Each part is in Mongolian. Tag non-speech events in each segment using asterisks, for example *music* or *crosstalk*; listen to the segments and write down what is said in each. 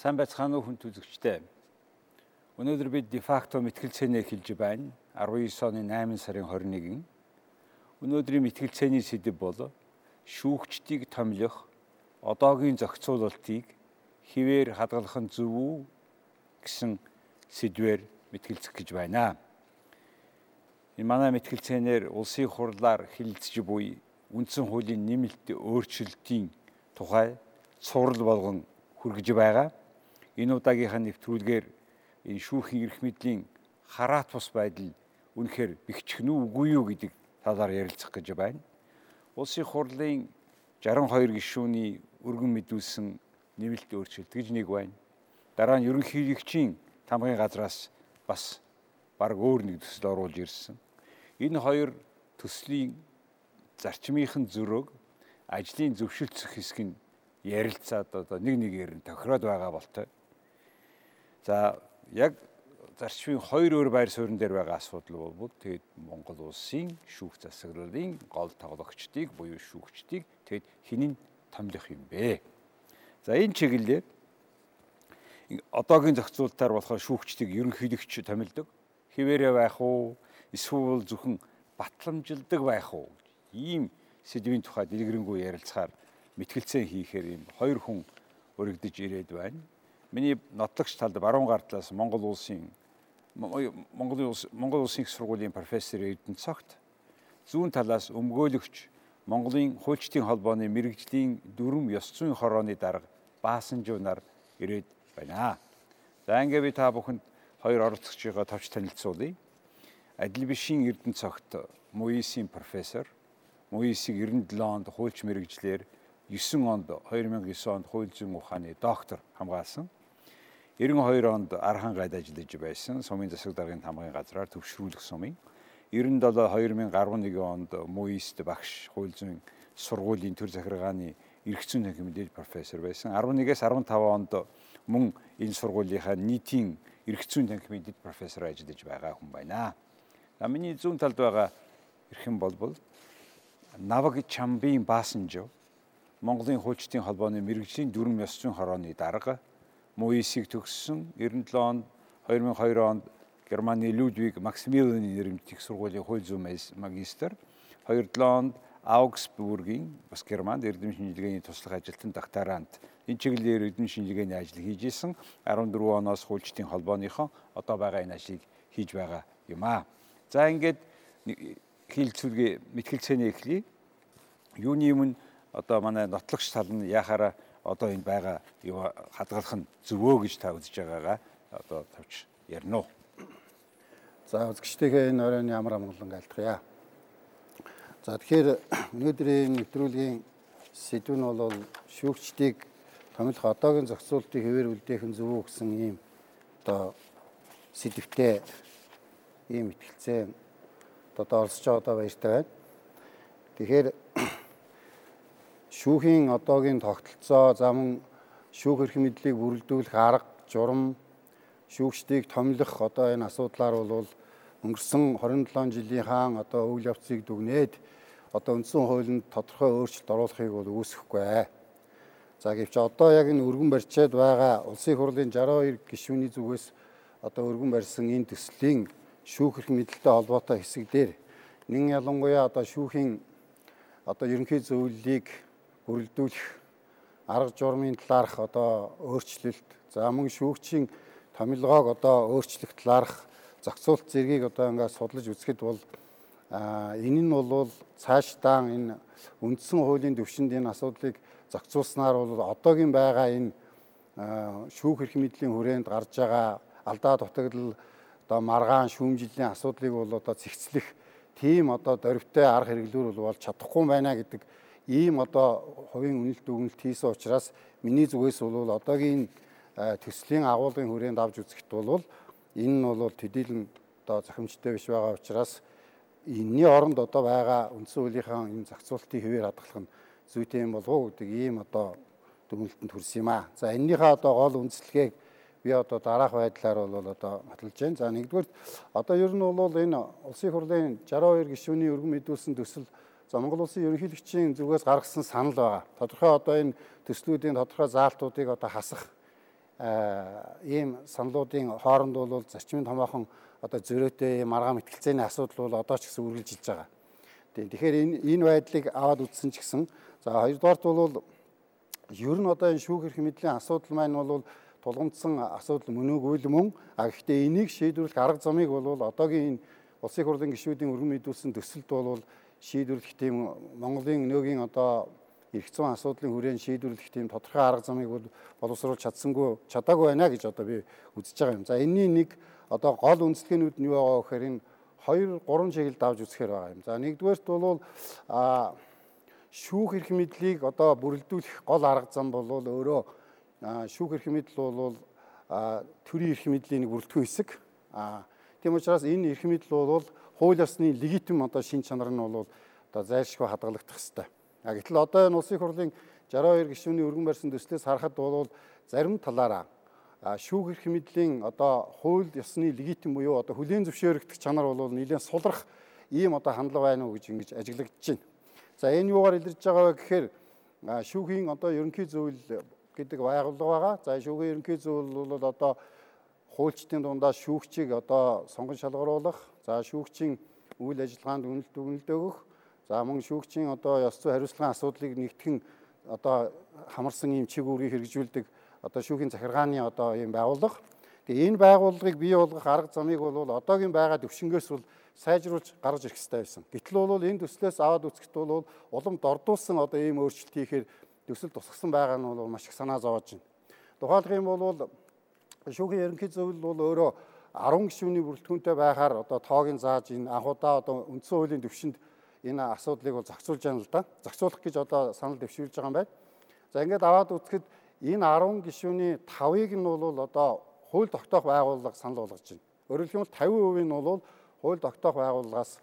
Сайн байцгаана уу хүн үзэгчтэй. Өнөөдөр бид дефакто мэтгэлцээнэ хэлж байна. 19 оны 8 сарын 21-нд. Өнөөдрийн мэтгэлцээний сэдэв бол шүүгчдийг томилох одоогийн зохицуулалтыг хിവэр хадгалах нь зөв үү гэсэн сэдвээр мэтгэлцэх гэж байна. Энэ манай мэтгэлцээнээр улсын хурлаар хилцэж буй үндсэн хуулийн нэмэлт өөрчлөлтийн тухай цуврал болгон хүргэж байгаа энэ удаагийнхаа нэвтрүүлгээр энэ шүүхийн эрх мэдлийн хараат бус байдал үнэхээр бэхжих нь үгүй юу гэдэг талаар ярилцах гэж байна. Улсын хурлын 62 гишүүний өргөн мэдүүлсэн нэмэлт өөрчлөлт гэж нэг байна. Дараа нь ерөнхийлөгчийн тамгын газраас бас баг өөр нэг төсөл оруулж ирсэн. Энэ хоёр төслийн зарчмынхын зөрөөг ажлын зөвшөлдсөх хэсэг нь ярилцаад одоо нэг нэгээр нь тохироод байгаа болтой. За яг зарчмын хоёр өөр байр суурин дээр байгаа асуудал бол тэгээд Монгол улсын шүүх засаглалын гол тоглогчдыг буюу шүүгчдийг тэгээд хинэн томлох юм бэ? За энэ чиглэлээр одоогийн зохицуултаар болохоор шүүгчдийг ерөнхийлөгч томилдог. Хിവэрэ байх уу? Эсвэл зөвхөн батламжилдаг байх уу? Ийм сэдвийн тухай дэлгэрэнгүй ярилцахаар мэтгэлцээ хийхээр юм хоёр хүн өргөдөж ирээд байна. Миний нотлогч талд баруун гар талаас Монгол улсын Монгол улс Монгол улсын их сургуулийн профессор Эрдэнэ цогт зүүн талаас өмгөөлөгч Монголын хуульчдын холбооны мэрэгжлийн дүрм ёс зүйн хорооны дарга Баасанжуу нар ирээд байна. За ингээ би та бүхэнд хоёр оролцогчийг товч танилцуулъя. Адил бишийн Эрдэнэ цогт Муисийн профессор, Муисийг 97 онд хуульч мэрэгжлэр 9 онд 2009 онд хууль зүйн ухааны доктор хамгаалсан. 92 онд Архангайд ажиллаж байсан. Сумын засаг даргын тамгын газраар төвшрүүлэх сумын 97 2011 онд Муист багш хууль зүйн сургуулийн төр захиргааны эрх зүйн мэдээж профессор байсан. 11-ээс 15 онд мөн энэ сургуулийнхаа нийтийн эрх зүйн мэдээд профессор ажиллаж байгаа хүн байна. За миний зүүн талд байгаа эрхэм болбол Наваг Чамбын Баасанжо Монголын хуульчдын холбооны мэрэгжлийн дүрм ёс зүйн хорооны дарга МУИС-ийг төгссөн 97 онд 2002 онд Германы Людвиг Максимилианы нэрмжих сургуулийн хууль зүйн магистр 2007 онд Аугсбургийн бас Германд эрдэм шинжилгээний туслах ажилтан докторант энэ чиглэлээр эрдэм шинжилгээний ажил хийж исэн 14 оноос хуульчдын холбооныхон одоо байгаа энэ ажлыг хийж байгаа юм аа. За ингээд хилцүүлгээ мэтгэлцээний эхлэе. Юуны өмнө одоо манай нотлогч тал нь яхаараа одоо энэ байгаа юу хадгалах нь зөвөө гэж та үзэж байгаагаа одоо тавьж ярина уу. За үзэгчтэйгээ энэ оройн ямар амгалан айлтгая. За тэгэхээр өнөөдрийн нэвтрүүлгийн сэдв нь бол шүүгчдийг томилох одоогийн зохицуултыг хэвээр үлдээх нь зөв үү гэсэн ийм одоо сэдвтэй ийм ихтгэлцээ одоо оролцож байгаа одоо баяртай байна. Тэгэхээр шүүхийн одоогийн тогтолцоо зам шүүх эрх мэдлийг бүрэлдүүлэх арга журам шүүгчдийг томилох одоо энэ асуудлаар бол өнгөрсөн 27 жилийн хаан одоо үйл явцыг дүгнээд одоо үндсэн хуулинд тодорхой өөрчлөлт оруулахыг бол үүсэхгүй. За гэвч одоо яг энэ өргөн барьчаад байгаа улсын хурлын 62 гишүүний зүгээс одоо өргөн барьсан энэ төслийн шүүх эрх мэдэлтэй холбоотой хэсэг дээр нэг ялангуяа одоо шүүхийн одоо ерөнхий зөвлөлийг бүрэлдүүлэх арга журмын талаарх одоо өөрчлөлт за мөн шүүгчийн томилгоог одоо өөрчлөх талаарх зохицуулт зэргийг одоо ингээд судлаж үзэхэд бол энэ нь бол цаашдаа энэ үндсэн хуулийн төвшөнд энэ асуудлыг зохицуулснаар бол одоогийн байгаа энэ шүүх эрх мэдлийн хүрээнд гарч байгаа алдаа дутагдал одоо маргаан шүүмжлэлийн асуудлыг бол одоо зэгцлэх тийм одоо дөрвтэй арга хэрэглүүр бол чадахгүй байна гэдэг ийм одоо хувийн үнэлт дүгнэлт хийсэн учраас миний зүгээс бол одоогийн төслийн агуулгын хүрээнд авч үзэхэд бол энэ нь бол төдийлөн одоо зохимжтой биш байгаа учраас энэний оронд одоо байгаа үндсэн хуулийнхаа энэ зохицуултыг хэвээр хадгалах нь зүйтэй юм болов уу гэдэг ийм одоо дүгнэлтэнд хүрсэн юм аа. За энэнийхээ одоо гол үндслэгийг би одоо дараах байдлаар бол одоо баталж байна. За нэгдүгээр одоо ер нь бол энэ улсын хурлын 62 гишүүний өргөн мэдүүлсэн төсөл За Монгол улсын ерөнхийлөгчийн зүгээс гаргасан санал байгаа. Тодорхой одоо энэ төслүүдийн тодорхой заалтуудыг одоо хасах ийм саналуудын хооронд бол зарчмын томоохон одоо зөрөөтэй маргаан мэтгэлцээний асуудал бол одоо ч гэсэн үргэлжилж байгаа. Тэгэхээр энэ энэ байдлыг аваад үзсэн ч гэсэн за хоёрдугаарт бол ер нь одоо энэ шүүх эрх мэдлийн асуудал маань бол тулгамдсан асуудал мөн үгүй л мөн а гэхдээ энийг шийдвэрлэх арга замыг бол одоогийн энэ улсын хурлын гишүүдийн өргөн мэдүүлсэн төсөлд бол шийдвэрлэх тийм Монголын нөөгийн одоо эрх зүйн асуудлын хүрээнд шийдвэрлэх тийм тодорхой арга замыг бол боловсруулж чадсангүй чадаагүй байна гэж одоо би үзэж байгаа юм. За энэний нэг одоо гол үндэслэгнүүд нь юу байгаа гэхээр энэ 2 3 чиглэлд авч үзэхээр байгаа юм. За нэгдүгээрт бол а шүүх эрх мэдлийг одоо бүрэлдүүлэх гол арга зам бол өөрөө шүүх эрх мэдэл бол төрийн эрх мэдлийн нэг бүрэлдэхүүн хэсэг. А тийм учраас энэ эрх мэдэл бол хууль ёсны легитим одоо шин чанар нь бол одоо зайлшгүй хадгалагдах хэрэгтэй. А гэтэл одоо энэ улсын хурлын 62 гишүүний өргөн барьсан төслөөс харахад бол зарим талаараа шүүх эрх мэдлийн одоо хууль ёсны легитим буюу одоо хүлийн зөвшөөрөгдөх чанар бол нэлээд сулрах ийм одоо хандлага байна уу гэж ингэж ажиглагдаж байна. За энэ юугаар илэрж байгаа вэ гэхээр шүүхийн одоо ерөнхий зөвлөл гэдэг байгууллага байгаа. За шүүхийн ерөнхий зөвлөл бол одоо хуульчдын дундаа шүүгчийг одоо сонгон шалгаруулах, за шүүгчийн үйл ажиллагаанд үнэлт өгнөлт өгөх, за мөн шүүгчийн одоо ёс зүй хариуцлагын асуудлыг нэгтгэн одоо хамарсан ийм чиг үүргийг хэрэгжүүлдэг одоо шүүхийн захиргааны одоо ийм байгууллага. Тэгээ энэ байгууллагыг бий болгох арга замыг бол одоогийн байгаа төвшнгөөс бол сайжруулж гаргаж ирэх хэрэгтэй байсан. Гэтэл бол энэ төслөөс аваад үзэхэд бол уламд ордуулсан одоо ийм өөрчлөлт хийхээр төсөл тусгасан байгаа нь бол маш их санаа зовоож байна. Тухайлх юм бол шүүхийн ерөнхий зөвлөл бол өөрөө 10 гишүүний бүрэлдэхүүнтэй байхаар одоо тоог нь зааж энэ анхудаа одоо үндсэн хуулийн төвшөнд энэ асуудлыг бол зохицуулж байна л да. Зохицуулах гэж одоо санал дэвшүүлж байгаа юм байна. За ингээд аваад үзэхэд энэ 10 гишүүний 5-ыг нь бол одоо хууль тогтоох байгууллага санал болгож байна. Өөрөөр хэлбэл 50% нь бол хууль тогтоох байгууллагаас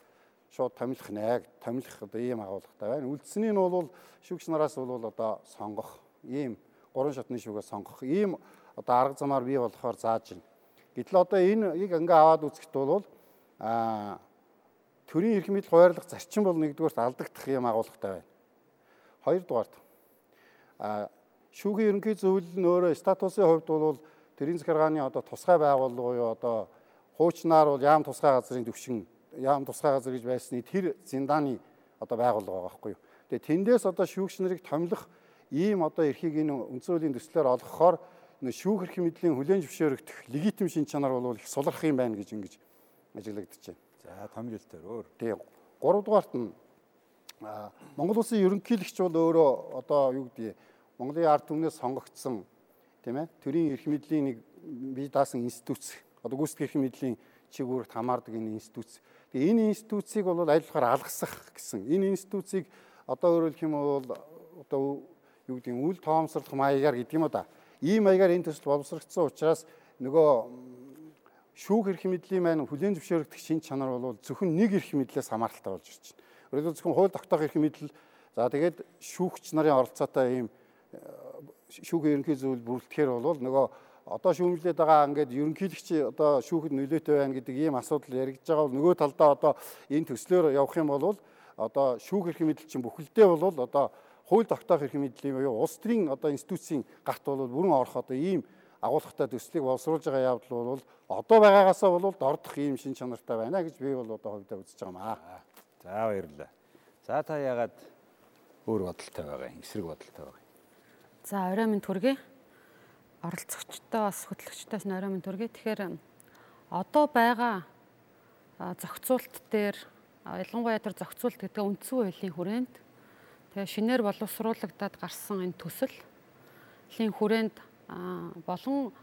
шууд томилох нэ томилох одоо ийм агуулгатай байна. Үлдсэний нь бол шүүгч нараас бол одоо сонгох ийм гурван шатны шүүгээ сонгох ийм одоо арга замаар бий болохоор зааж байна. Гэтэл одоо энэ ийг ингээ аваад үзэхэд бол а төрийн эрх мэдэл хуваарлах зарчим бол нэгдүгээрт алдагдах юм агуулгатай байна. Хоёрдугаарт а шүүхийн ерөнхий зөвлөл нь өөрөө статусын хувьд бол тэрийн захиргааны одоо тусгай байгууллага буюу одоо хуучнаар бол яам тусгай газрын төвшин яам тусгай газар гэж байсны тэр зиндааны одоо байгууллага байгаа байхгүй юу. Тэгээ тэндээс одоо шүүгч нарыг томилох ийм одоо эрхийг энэ үндсөлийн төслөөр олгохоор шүүх эрх мэдлийн хүлээн зөвшөөрөгдөх легитим шин чанар бол их сулрах юм байна гэж ингэж ажиглагдаж байна. За томилолт төр өөр. Тэгээ гуравдугаарт нь Монгол улсын ерөнхийлөгч бол өөрөө одоо юу гэдгийг Монголын ард түмнээс сонгогдсон тийм ээ төрийн эрх мэдлийн нэг бие даасан институт одоо гүйцэтгэх эрх мэдлийн чиг үүрэгт хамаардаг энэ институт. Тэгээ энэ институцийг бол аль болохоор алгасах гэсэн. Энэ институцийг одоо хэлэх юм бол одоо юу гэдэг нь үл тоомсорлох маягаар гэдэг юм да. Ийм маягаар энэ төсөл боловсрогдсон учраас нөгөө шүүх эрх мэдлийн маань хүлээн зөвшөөрөгдөх шин чанар бол зөвхөн нэг эрх мэдлээс хамааралтай болж ирж байна. Өөрөөр зөвхөн хууль тогтоох эрх мэдэл за тэгээд шүүгч нарын оролцоотой ийм шүүхийн ерөнхий зөвлөл бүрэлдэхээр бол нөгөө одоо шүүмжлээд байгаа ингээд ерөнхийлөгч одоо шүүхэд нөлөөтэй байна гэдэг ийм асуудал яригдж байгаа бол нөгөө талдаа одоо энэ төслөөр явах юм бол одоо шүүх эрх мэдэл чинь бүхэлдээ бол одоо хууль тогтоох эрх мэдлийн буюу улс төрийн одоо институцийн гарт бол бүрэн орох одоо ийм агуулгатай төслийг боловсруулж байгаа явдал бол одоо байгаагаасаа бол дордох ийм шин чанартай байна гэж би бол одоо хувьдаа үзэж байгаа юм аа. За баярлалаа. За та ягаад өөр бодолтой байгаа юм? Эсрэг бодолтой байгаа юм? За орой минь төргий. Оролцогчтой бас хөтлөгчтойс орой минь төргий. Тэгэхээр одоо байгаа зохицуулт дээр ялангуяа тэр зохицуулт гэдэг үндсэн хуулийн хүрээнд тэгээ шинээр боловсруулагдаад гарсан энэ төсөл лийн хүрээнд болон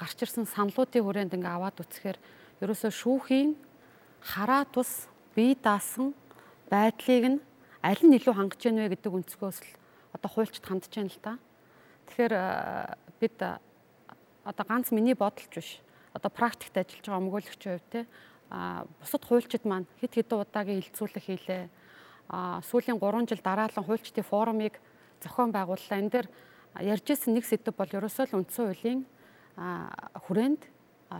гарч ирсэн саналуудын хүрээнд ингээ аваад үцхээр ерөөсөө шүүхийн хараа тус бие даасан байдлыг нь аль нь илүү хангаж яах вэ гэдэг өнцгөөс л одоо хуульчд хандж байна л да. Тэгэхээр бид одоо ганц миний бодолч биш. Одоо практикт ажиллаж байгаа өмгөөлөгчийн хувьд те а бусад хуульчид маань хэд хэдэн удаагийн хилцүүлэг хийлээ. Сүүлийн 3 жил дараалан хуульчдын форумыг зохион байгууллаа. Энэ дээр ярьж исэн нэг сэдв бол ерөөсөө л үндсэн хуулийн хүрээнд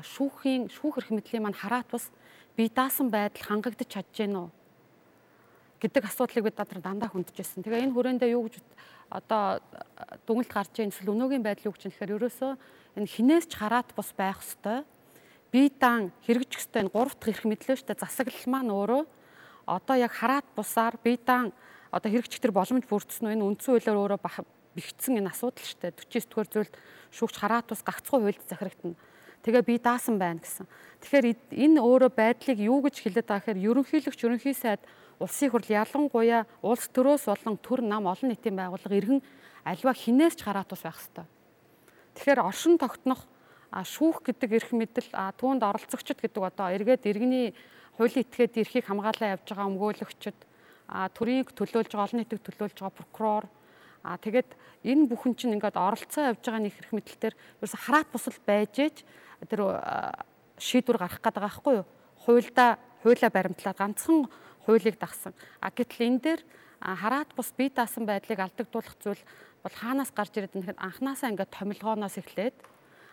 шүүхийн шүүх эрх мэдлийн маань хараат бас бие даасан байдал хангагдаж чадж гэнэ үү гэдэг асуудлыг бид надар дандаа хүндчихсэн. Тэгээ энэ хүрээндээ юу гэж одоо дүгнэлт гарч ийн эсвэл өнөөгийн байдлыг үгч нэхэр ерөөсөө энэ хинээс ч хараат бус байх ёстой. Бие даан хэрэгжих ёстой энэ гурав дахь эрх мэдлээ дээ. Засаглал маань өөрөө одоо яг хараат бусаар бие даан одоо хэрэгжих төр боломж бүрдсэн нь энэ үндсэн хуулиар өөрөө бэхжсэн энэ асуудал шүү дээ. 49 дугаар зүйлд шүүгч хараат бус гагцхуй хуульд захирагдана. Тэгээ би даасан байна гэсэн. Тэгэхээр энэ өөрөө байдлыг юу гэж хэлээд байгаа гэхээр ерөнхийлөгч ерөнхий сайд улсын хурл ялангуяа улс төрөөс болон төр нам олон нийтийн байгууллага иргэн альва хинээс ч хараат ус байх хэвээр. Тэгэхээр оршин тогтнох шүүх гэдэг эрх мэдэл түүнд оролцогчд гэдэг одоо эргээд иргэний хуулийн этгээд эрхийг хамгаалаа явж байгаа өмгөөлөгчд төрийг төлөөлж байгаа олон нийтийг төлөөлж байгаа прокурор а тэгээд энэ бүхэн чинь ингээд оролцоо явж байгаа нэг эрх мэдэлтэр ерөөсө хараат бусал байж ээж тэр шийдвэр гаргах гэдэг байгаа байхгүй юу? Хуйлда хуулаа баримтлаад ганцхан хуулийг дагсан. А гэтэл энэ дээр хараат бус бие даасан байдлыг алдагдуулах зүйл бол хаанаас гарч ирээд нэхэд анханасаа ингээд томилгооноос эхлээд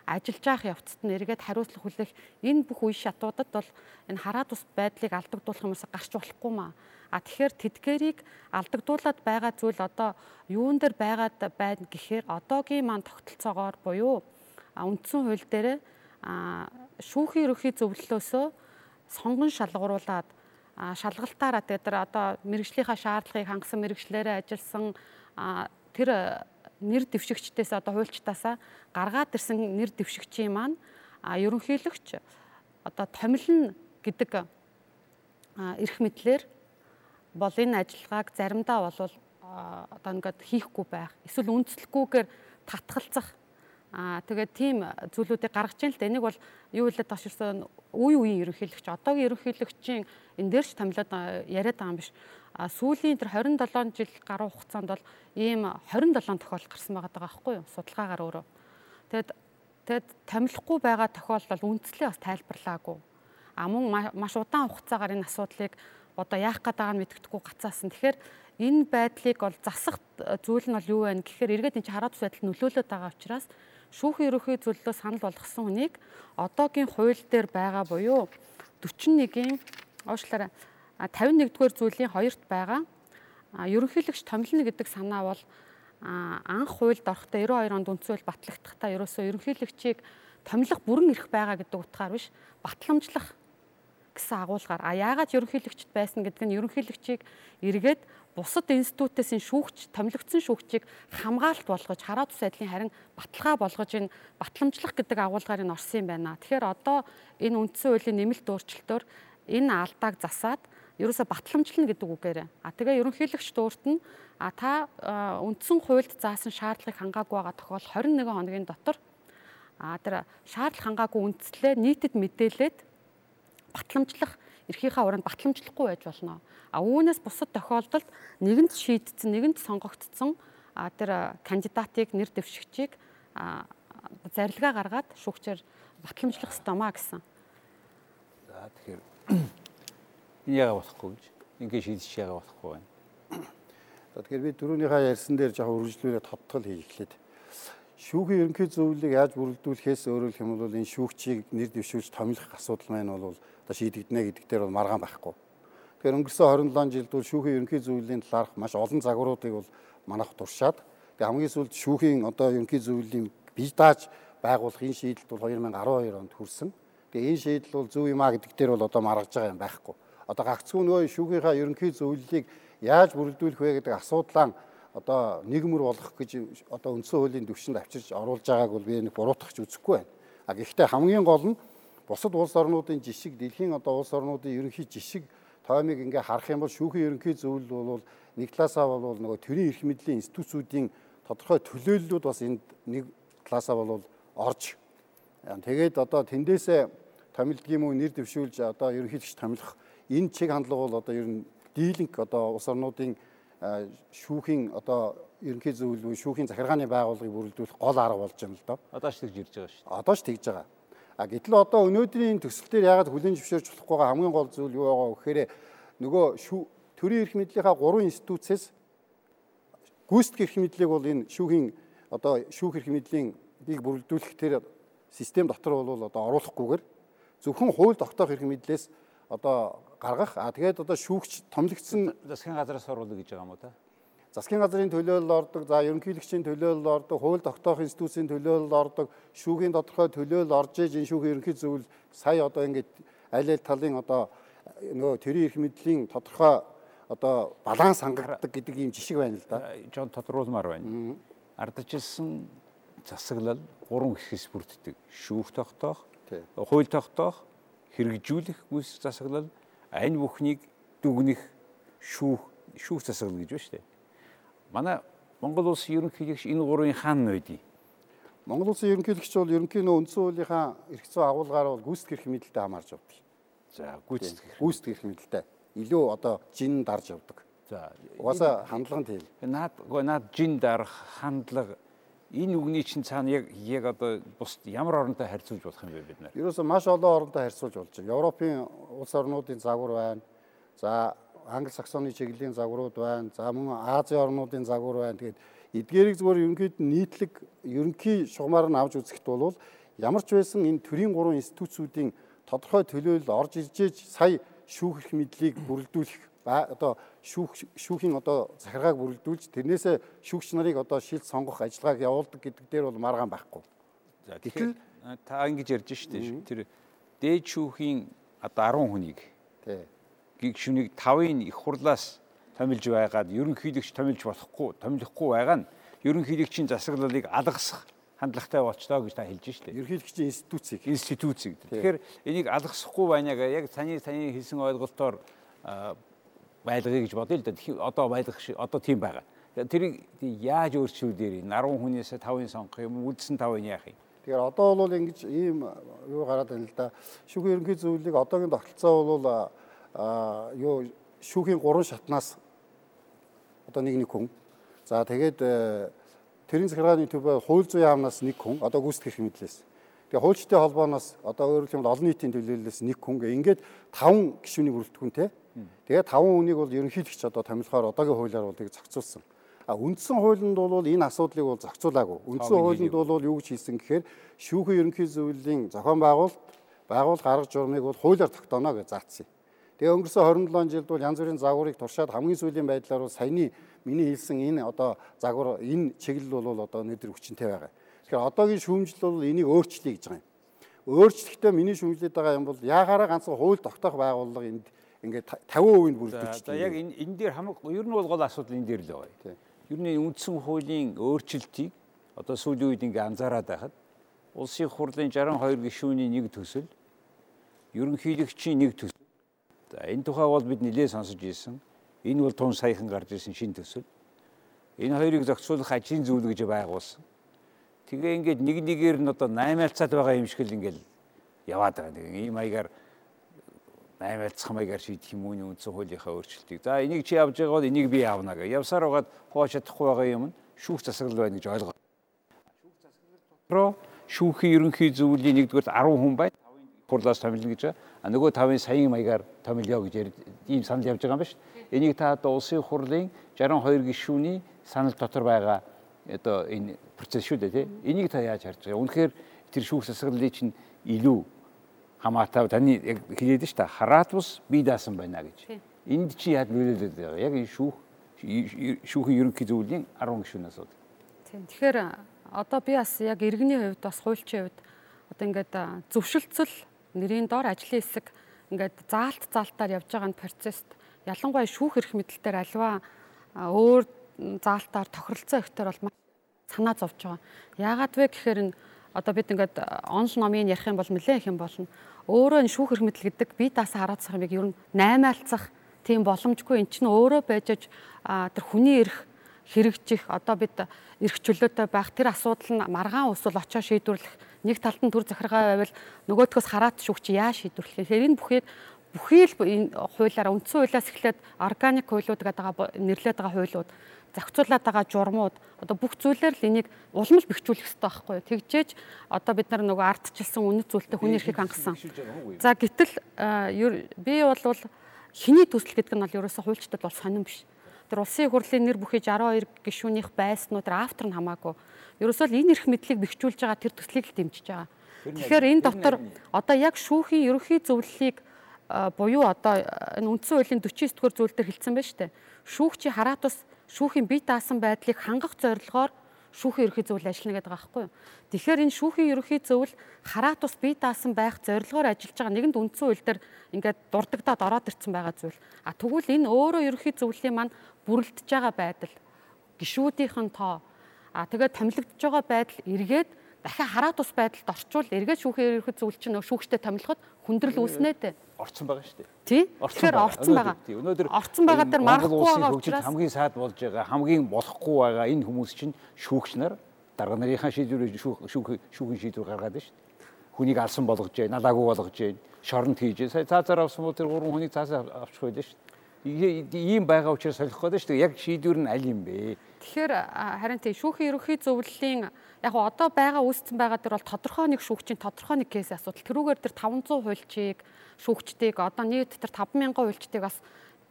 ажиллаж явах явцад нь эргээд хариуцлага хүлээх энэ бүх үе шатуудад бол энэ хараат ус байдлыг алдагдуулах юмс гарч болохгүй маа. А тэгэхээр тэдгэрийг алдагдуулаад байгаа зүйл одоо юун дээр байгаад байна гэхээр одоогийн маань тогтолцоогоор буюу үндсэн хууль дээр шүүхийн ерөнхий зөвлөлөөсөө сонгон шалгууруулад шалгалтаараа тэр одоо мэрэгжлийнхаа шаардлагыг хангасан мэрэгчлэрээ ажилласан тэр нэр дэвшигчдээс одоо хуульчтаасаа гаргаад ирсэн нэр дэвшигчийн маань ерөнхийлөгч одоо томилно гэдэг эрх мэдлэр бол энэ ажиллагааг заримдаа бол одоо ингээд хийхгүй байх эсвэл үндэслэхгүйгээр татгалзах тэгээд тийм зүйлүүдийг гаргаж ийн л да. Энийг бол юу хэлээд таширсан үе үеийн ерөнхийлөгч одоогийн ерөнхийлөгчийн энэ дээрч томилоод яриад байгаа юм биш. Сүүлийн тэр 27 жил гаруй хугацаанд бол ийм 27 тохиолдол гарсан байгаа байхгүй юу? Судалгаагаар өөрөө. Тэгэд тэгэд томилохгүй байгаа тохиолдол үндслээ бас тайлбарлаагүй. А мөн маш удаан хугацаагаар энэ асуудлыг одоо яах гээд байгааг нь мэддэхгүй гацаасан. Тэгэхээр энэ байдлыг бол засах зүйл нь бол юу вэ гэхээр эргээд энэ хараат ус байдал нөлөөлөд байгаа учраас шүүхийн ерөнхий зөвлөлөө санал болгосон хүнийг одоогийн хууль дээр байгаа буюу 41-ийн уушлаараа 51-р зүйлийн 2-т байгаа ерөнхийлөгч томилно гэдэг санаа бол анх хуульд орохдоо 92 онд үндсэн хууль батлагдахдаа ерөөсөө ерөнхийлөгчийг томилох бүрэн эрх байгаа гэдэг утгаар биш батламжлах гэсэн агуулгаар а яагаад ерөнхийлөгчд байсан гэдэг нь ерөнхийлөгчийг эргээд бусад институтээс энэ шүүгч томилогдсон шүүгчийг хамгаалалт болгож хараат ус айдлын харин баталгаа болгож энэ батламжлах гэдэг агуулгаар нь орсон юм байна. Тэгэхээр одоо энэ үндсэн хуулийн нэмэлт өөрчлөлтөөр энэ алдааг засаад ерөөсө батламжлна гэдэг үгээр. А тэгээ ерөнхийлөгч дуурт нь а та үндсэн хуульд заасан шаардлагыг хангаагүй байгаа тохиол 21 хоногийн дотор а тэр шаардлага хангаагүй үндслээ нийтэд мэдээлээд батламжлах эрхийнхаа уранд батламжлахгүй байж болно. А үүнээс бусад тохиолдолд нэгэнд шийдсэн, нэгэнд сонгогдсон тэр кандидатыг нэр дэвшигчийг зарилгаа гаргаад шүүгчээр батламжлах ёстой маа гэсэн. За тэгэхээр энэ яага болохгүй гэж ингээ шийдэж яага болохгүй байна. Тэгэхээр би дөрөвнийхээ ярьсан дээр жоохон үргэлжлүүлээд тодтол хийх эхлээд шүүхийн ерөнхий зөвлөлийг яаж бүрэлдүүлэхээс өөрөөр хэлбэл энэ шүүгчийг нэр дэвшүүлж томилох асуудал маань бол одоо шийдэгдэнэ гэдэг дээр бол маргаан байхгүй. Тэгэхээр өнгөрсөн 27 жилд бол шүүхийн ерөнхий зөвлөлийн талаарх маш олон загваруудыг бол манайх туршаад тэгээ хамгийн сүүлд шүүхийн одоо ерөнхий зөвлөлийн бие дааж байгуулах энэ шийдэлт бол 2012 онд хүрсэн. Тэгээ энэ шийдэл бол зөв юм а гэдэг дээр бол одоо маргаж байгаа юм байхгүй. Одоо гагцгүй нөгөө шүүхийнхаа ерөнхий зөвлөлийг яаж бүрэлдүүлэх вэ гэдэг асуудлаа одоо нийгмэр болгох гэж одоо үндсэн хуулийн төвшөнд авчирч оруулж байгааг бол би нэг буруутгахч үзэхгүй байна. А гэхдээ хамгийн гол нь бусад улс орнуудын жишг дэлхийн одоо улс орнуудын ерөнхий жишг тоомыг ингээ харах юм бол шүүхийн ерөнхий зөвлөл бол нэг талаасаа бол нөгөө төрийн эрх мэдлийн институцүүдийн тодорхой төлөөллүүд бас энд нэг талаасаа бол орж тэгээд одоо тэндээсээ томилдгийм үү нэр дэвшүүлж одоо ерөнхийлөгч томилох энэ чиг хандлага бол одоо ер нь дийлэнх одоо улс орнуудын шүүхийн одоо ерөнхий зөвлөл шүүхийн захиргааны байгууллагыг бүрэлдүүлэх гол арга болж байна л доо. Одоо ч тэгж ирж байгаа шүү дээ. Одоо ч тэгж байгаа. А гэтэл одоо өнөөдрийн төсөл дээр яагаад хүлэн зөвшөөрч болохгүй байгаа хамгийн гол зүйл юу байгаа вэ гэхээр нөгөө төрийн эрх мэдлийнхаа гурван институцээс гүйцэтгэх эрх мэдлийг бол энэ шүүхийн одоо шүүх эрх мэдлийн бийг бүрэлдүүлэх тэр систем дотор бол одоо оруулахгүйгээр зөвхөн хууль тогтоох эрх мэдлээс одоо гаргах а тэгээд одоо шүүгч томилогдсон засгийн газраас оруулах гэж байгаа юм уу та? засгийн газрын төлөөлөл ордог, за ерөнхийлөгчийн төлөөлөл ордог, хууль тогтоох институцийн төлөөлөл ордог, шүүхийн тодорхой төлөөлөл орж иж энэ шүүхийн ерөнхий зөвлөл сая одоо ингээд аль аль талын одоо нөгөө тэрийн эрх мэдлийн тодорхой одоо баланс хангагддаг гэдэг ийм жишг байна л да. Жон тодруулмаар байна. Ардчилсан засаглал гурван хэсгээс бүрддэг. Шүүх тогтоох, хууль тогтоох, хэрэгжүүлэх бүс засаглал, ань бүхнийг дүгнэх шүүх шүүх засаглал гэж байна шүү дээ манай Монгол улсын ерөнхийлөгч энэ гурвын хаан байдгийг. Монгол улсын ерөнхийлөгч бол ерөнхийн үндсэн хуулийнхаа эрх зүйн агуулгаар бол гүйцэтгэх эрх мэдэлтэй хамаарж явдаг. За гүйцэтгэх гүйцэтгэх эрх мэдэлтэй илүү одоо жин дарж явдаг. За угаасаа хандлага нь тийм. Наад наад жин дарах хандлага энэ үгний чинь цаана яг яг одоо бус ямар оронтой харьцуулж болох юм бэ бид нар? Ерөөсөө маш олон оронтой харьцуулж болж байна. Европын улс орнуудын загвар байна. За англи саксоны чиглэлийн загварууд байна. За мөн Азийн орнуудын загвар байна. Тэгээд эдгээрийг зүгээр ерөнхийд нийтлэг ерөнхий шугамаар нь авч үзэхэд бол ямар ч байсан энэ төрийн гурван институцүүдийн тодорхой төлөөлөл орж иржээж сая шүүх эрх мэдлийг бүрэлдүүлэх одоо шүүх шүүхийн одоо захиргааг бүрэлдүүлж тэрнээсээ шүүгч нарыг одоо шилд сонгох ажиллагааг явуулдаг гэдэг дээр бол маргаан байхгүй. За тэгэхээр та ингэж ярьж штэ тэр дээд шүүхийн одоо 10 хүнийг гişүнийг 5-ын их хурлаас томилж байгаад ерөнхийлөгч томилж болохгүй, томилохгүй байгаа нь ерөнхийлөгчийн засаглалыг алгасах хандлагатай болчлоо гэж та хэлж штэ. Ерөнхийлөгчийн институцийг институцийг. Тэгэхээр энийг алгасахгүй байна гэ яг таны таны хэлсэн ойлголтоор байлгая гэж бодъё л да. Одоо байлгах одоо тийм байгаа. Тэрийг яаж өөрчилдөө 10 хүнээс 5-ын сонгох юм, үлдсэн 5-ын яах юм? Тэгэхээр одоо бол ингэж ийм юу гараад байна л да. Шүүхийн ерөнхий зөвлөлийг одоогийн тогтолцоо бол юу шүүхийн гурван шатнаас одоо нэг нэг хүн. За тэгээд э, тэрийн захиргааны төв хууль зүйн яамнаас нэг хүн одоо гүйцэтгэх мэдлээс. Тэгээ хуульчтай холбооноос одоо өөрөөр хэлбэл олон нийтийн төлөөллөөс нэг хүн гэ ингээд таван гишүүний бүрэлдэхүүн те. Тэгээ таван хүнийг бол ерөнхийлөгч одоо томилохоор одоогийн хуулиар бол тийг зохицуулсан. А үндсэн хуулинд бол энэ асуудлыг бол зохицуулаагүй. Үндсэн хуулинд бол юу гэж хэлсэн гэхээр шүүхийн ерөнхий зөвлөлийн зохион байгуулалт байгуулах арга журмыг бол хуулиар тогтооно гэж заасан. Тэгээ өнгөрсөн 27 жилд бол янз бүрийн загварыг туршаад хамгийн сүүлийн байдлаар бол саяны миний хэлсэн энэ одоо загвар энэ чиглэл бол одоо өнөөдөр хүчинтэй байгаа. Тэгэхээр одоогийн шүүмжил бол энийг өөрчлөе гэж байгаа юм. Өөрчлөлтөө миний шүүмжлээд байгаа юм бол яагаараа ганцхан хууль тогтоох байгууллага энд ингээд 50% бүрдүүлж байна. Яг энэ энэ дээр хамаг ер нь бол гол асуудал энэ дээр л байгаа. Ер нь үндсэн хуулийн өөрчлөлтийг одоо сүүлийн үед ингээд анзаараад байхад улсын хурлын 62 гишүүний нэг төсөл ерөнхийлөгчийн нэг төсөл За энэ тухай бол бид нэлээд сонсож ирсэн. Энэ бол тун саяхан гарч ирсэн шин төсөл. Энэ хоёрыг зохицуулах ажлын зүйл гэж байгуулсан. Тэгээ ингээд нэг нэгээр нь одоо 8 алцаад байгаа юм шиг л ингээд яваад байгаа. Нэг ийм маягаар 8 алцах маягаар шийдэх юм уу үндсэн хуулийнхаа өөрчлөлтийг. За энийг чи явж байгаа бол энийг би явна гэх. Явсаар байгаад хооч чадахгүй байгаа юм нь шүүх засаглал байна гэж ойлгоо. Шүүх засаглал дотроо шүүхийн ерөнхий зөвлөлийн нэгдүгээр 10 хүн байна хурлаас томилно гэж. А нөгөө тавын саяын маягаар томилё гэж ийм санал явж байгаа юм ба шүү. Энийг та одоо улсын хурлын 62 гишүүний санал дотор байгаа одоо энэ процесс шүү дээ тий. Энийг та яаж харж байгаа? Үнэхээр тэр шүүх засаглалын чинь илүү хамаатай таны яг хэлээд нь шүү дээ. Хараат бус бие даасан байна гэж. Энд чи яаж нөлөөлөд байгаа? Яг энэ шүүх шүүхийн ерөнхий зөвлөлийн 10 гишүүнээс уу. Тийм. Тэгэхээр одоо би бас яг иргэний хувьд бас хуульчийн хувьд одоо ингээд зөвшөлтсөл нэрийн доор ажлын хэсэг ингээд заалт заалтаар явж байгаа процесст ялангуяа шүүх эрх мэдэлтээр альва өөр заалтаар тохиролцоо ихтер бол санаа зовж байгаа. Яагаад вэ гэхээр нь одоо бид ингээд онл номын ярих юм бол нэлээд их юм болно. Өөрөө энэ шүүх эрх мэдэл гэдэг бие даасаа хараацах юм ер нь 8 альцах тийм боломжгүй эн чинь өөрөө байж тэр хүний эрх хэрэгжих одоо бид эрх чөлөөтэй байх тэр асуудал нь маргаан усвал очоо шийдвэрлэх нэг талд нь төр захиргаа байвал нөгөөдгөөс хараад шүүгч яаж шийдвэрлэх вэ? Энэ бүхий бүхий л энэ хуулиараа үндсэн хуулиас эхлээд органик хуулиуд гэдэг нэрлээд байгаа хуулиуд зохицуулаад байгаа журмууд одоо бүх зүйлээр л энийг уламж бэхжүүлэх хэрэгтэй байхгүй юу? Тэгжээж одоо бид нар нөгөө ардчилсан үнэт зүйлтэй хүний эрхийг хангасан. За гэтэл би бол хиний төсөл гэдэг нь бол ерөөсөө хуульчдад бол сонирн биш. Тэр улсын хурлын нэр бүхий 62 гишүүнийх байснуу тэр автор нь хамаагүй ерөөсөө л энэ эрх мэдлийг бэхжүүлж байгаа тэр төслийг л дэмжиж байгаа. Тэгэхээр энэ дотор одоо яг шүүхийн ерөнхий зөвлөлийг буюу одоо энэ үндсэн хуулийн 49 дугаар зүйл дээр хэлсэн байна шүү дээ. Шүүгчийн хараат ус шүүхийн бие даасан байдлыг хангах зорилгоор шүүхийн ерөнхий зөвлөл ажиллана гэдэг байгаа байхгүй юу. Тэгэхээр энэ шүүхийн ерөнхий зөвлөл хараа тус бие даасан байх зорилгоор ажиллаж байгаа нэгэнд үндсэн хууль дээр ингээд дурддагдаад ороод ирсэн байгаа зүйл. А тэгвэл энэ өөрөө ерөнхий зөвлөлийн маань бүрэлдэж байгаа байдал гişүүдийнх нь тоо а тэгээд томилогдож байгаа байдал эргээд дахиад хараа тус байдалд орчвол эргээд шүүхийн ерөнхий зөвлөл чинь шүүгчтэй томилоход хүндрэл үүснэ дээ орцсон байгаа шүү дээ. Тий. Тэгэхээр орцсон байгаа. Тий. Өнөөдөр орцсон байгаа дээр марахгүй байгаа учраас хамгийн саад болж байгаа, хамгийн болохгүй байгаа энэ хүмүүс чинь шүүгч нар дарга нарынхаа шийдвэрийг шүүх шүүхэн шийдвэр гаргаад байна шүү дээ. Хүнийг алсан болгож байна, алаагүй болгож байна, шоронд хийж байна. Сая цаазаар авсан бол тэр гурван хүний цаасаа авчих байлаа шүү дээ. Ийм байгаа учраас солих гээд шүү дээ. Яг шийдвэр нь аль юм бэ? Тэгэхээр харин тий шүүхийн ерөнхий зөвлөлийн яг одоо байгаа үүсцэн байгаа дээр бол тодорхой нэг шүүгчийн тодорхой нэг кейс асуудал. Тэрүүгээр тэр 500 хуульчийг шүүгчдийг одоо нийт тэр 5000 хуульчдыг бас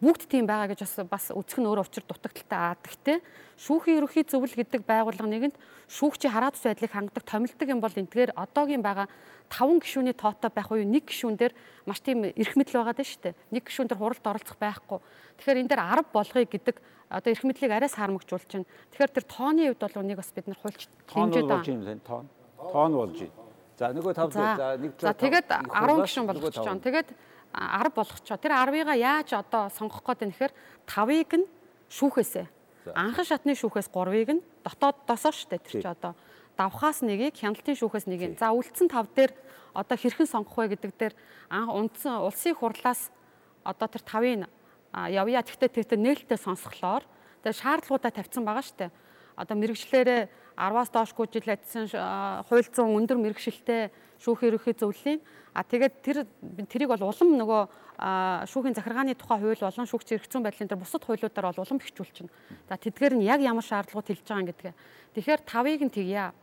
бүгд тийм байгаа гэж бас үзэх нь өөр учир дутагдaltaй аа. Гэхдээ шүүхийн ерөнхий зөвлөл гэдэг байгууллага нэгэнд шүүгчийн хараа тус байдлыг хангадаг томилдог юм бол энэгээр одоогийн байгаа 5 гишүүний тоотой байх уу нэг гишүүн дээр маш тийм эрх мэдэл байгаа даа шүү дээ. Нэг гишүүн дээр хуралд оролцох байхгүй. Тэгэхээр энэ дээр 10 болгоё гэдэг одоо эрх мэдлийг арай саармагжуулж байна. Тэгэхээр тэр тооны хувьд бол үнийг бас бид нар хуульч хэмжээд байгаа. Тон болж байна. За нөгөө 5 за нэг За тэгээд 10 гишүүн болгочих жоо. Тэгээд 10 болгочихоо. Тэр 10-ыга яаж одоо сонгох гээд нэхэр 5-ыг нь шүүхээсээ. Анхан шатны шүүхээс 3-ыг нь дотооддоосоо штэ тэр чи одоо давхаас нэгийг хяналтын шүүхээс нэгийг. За үлдсэн 5 дээр одоо хэрхэн сонгох вэ гэдэг дээр анх үндсэн улсын хурлаас одоо тэр 5-ыг явъя. Тэгтээ тэр нээлттэй сонсголоор тэгээ шаардлагуудаа тавьсан байгаа штэ. Одоо мэрэгчлэрээ 10-аас доошгүй жил ажилласан хууль зүйн өндөр мэрэгшилтэй шүүхийн ерөнхий зөвлөлийн а тэгээд тэр тэрийг бол улам нөгөө шүүхийн захиргааны тухай хууль болон шүүгч эрх зүйн байдлын дээр бусад хуулиудаар бол улам бэхжүүлчихнэ. За тэдгээр нь яг ямар шаардлагууд хэлж байгаа юм гэдгээ. Тэгэхээр тавыг нь тэгье.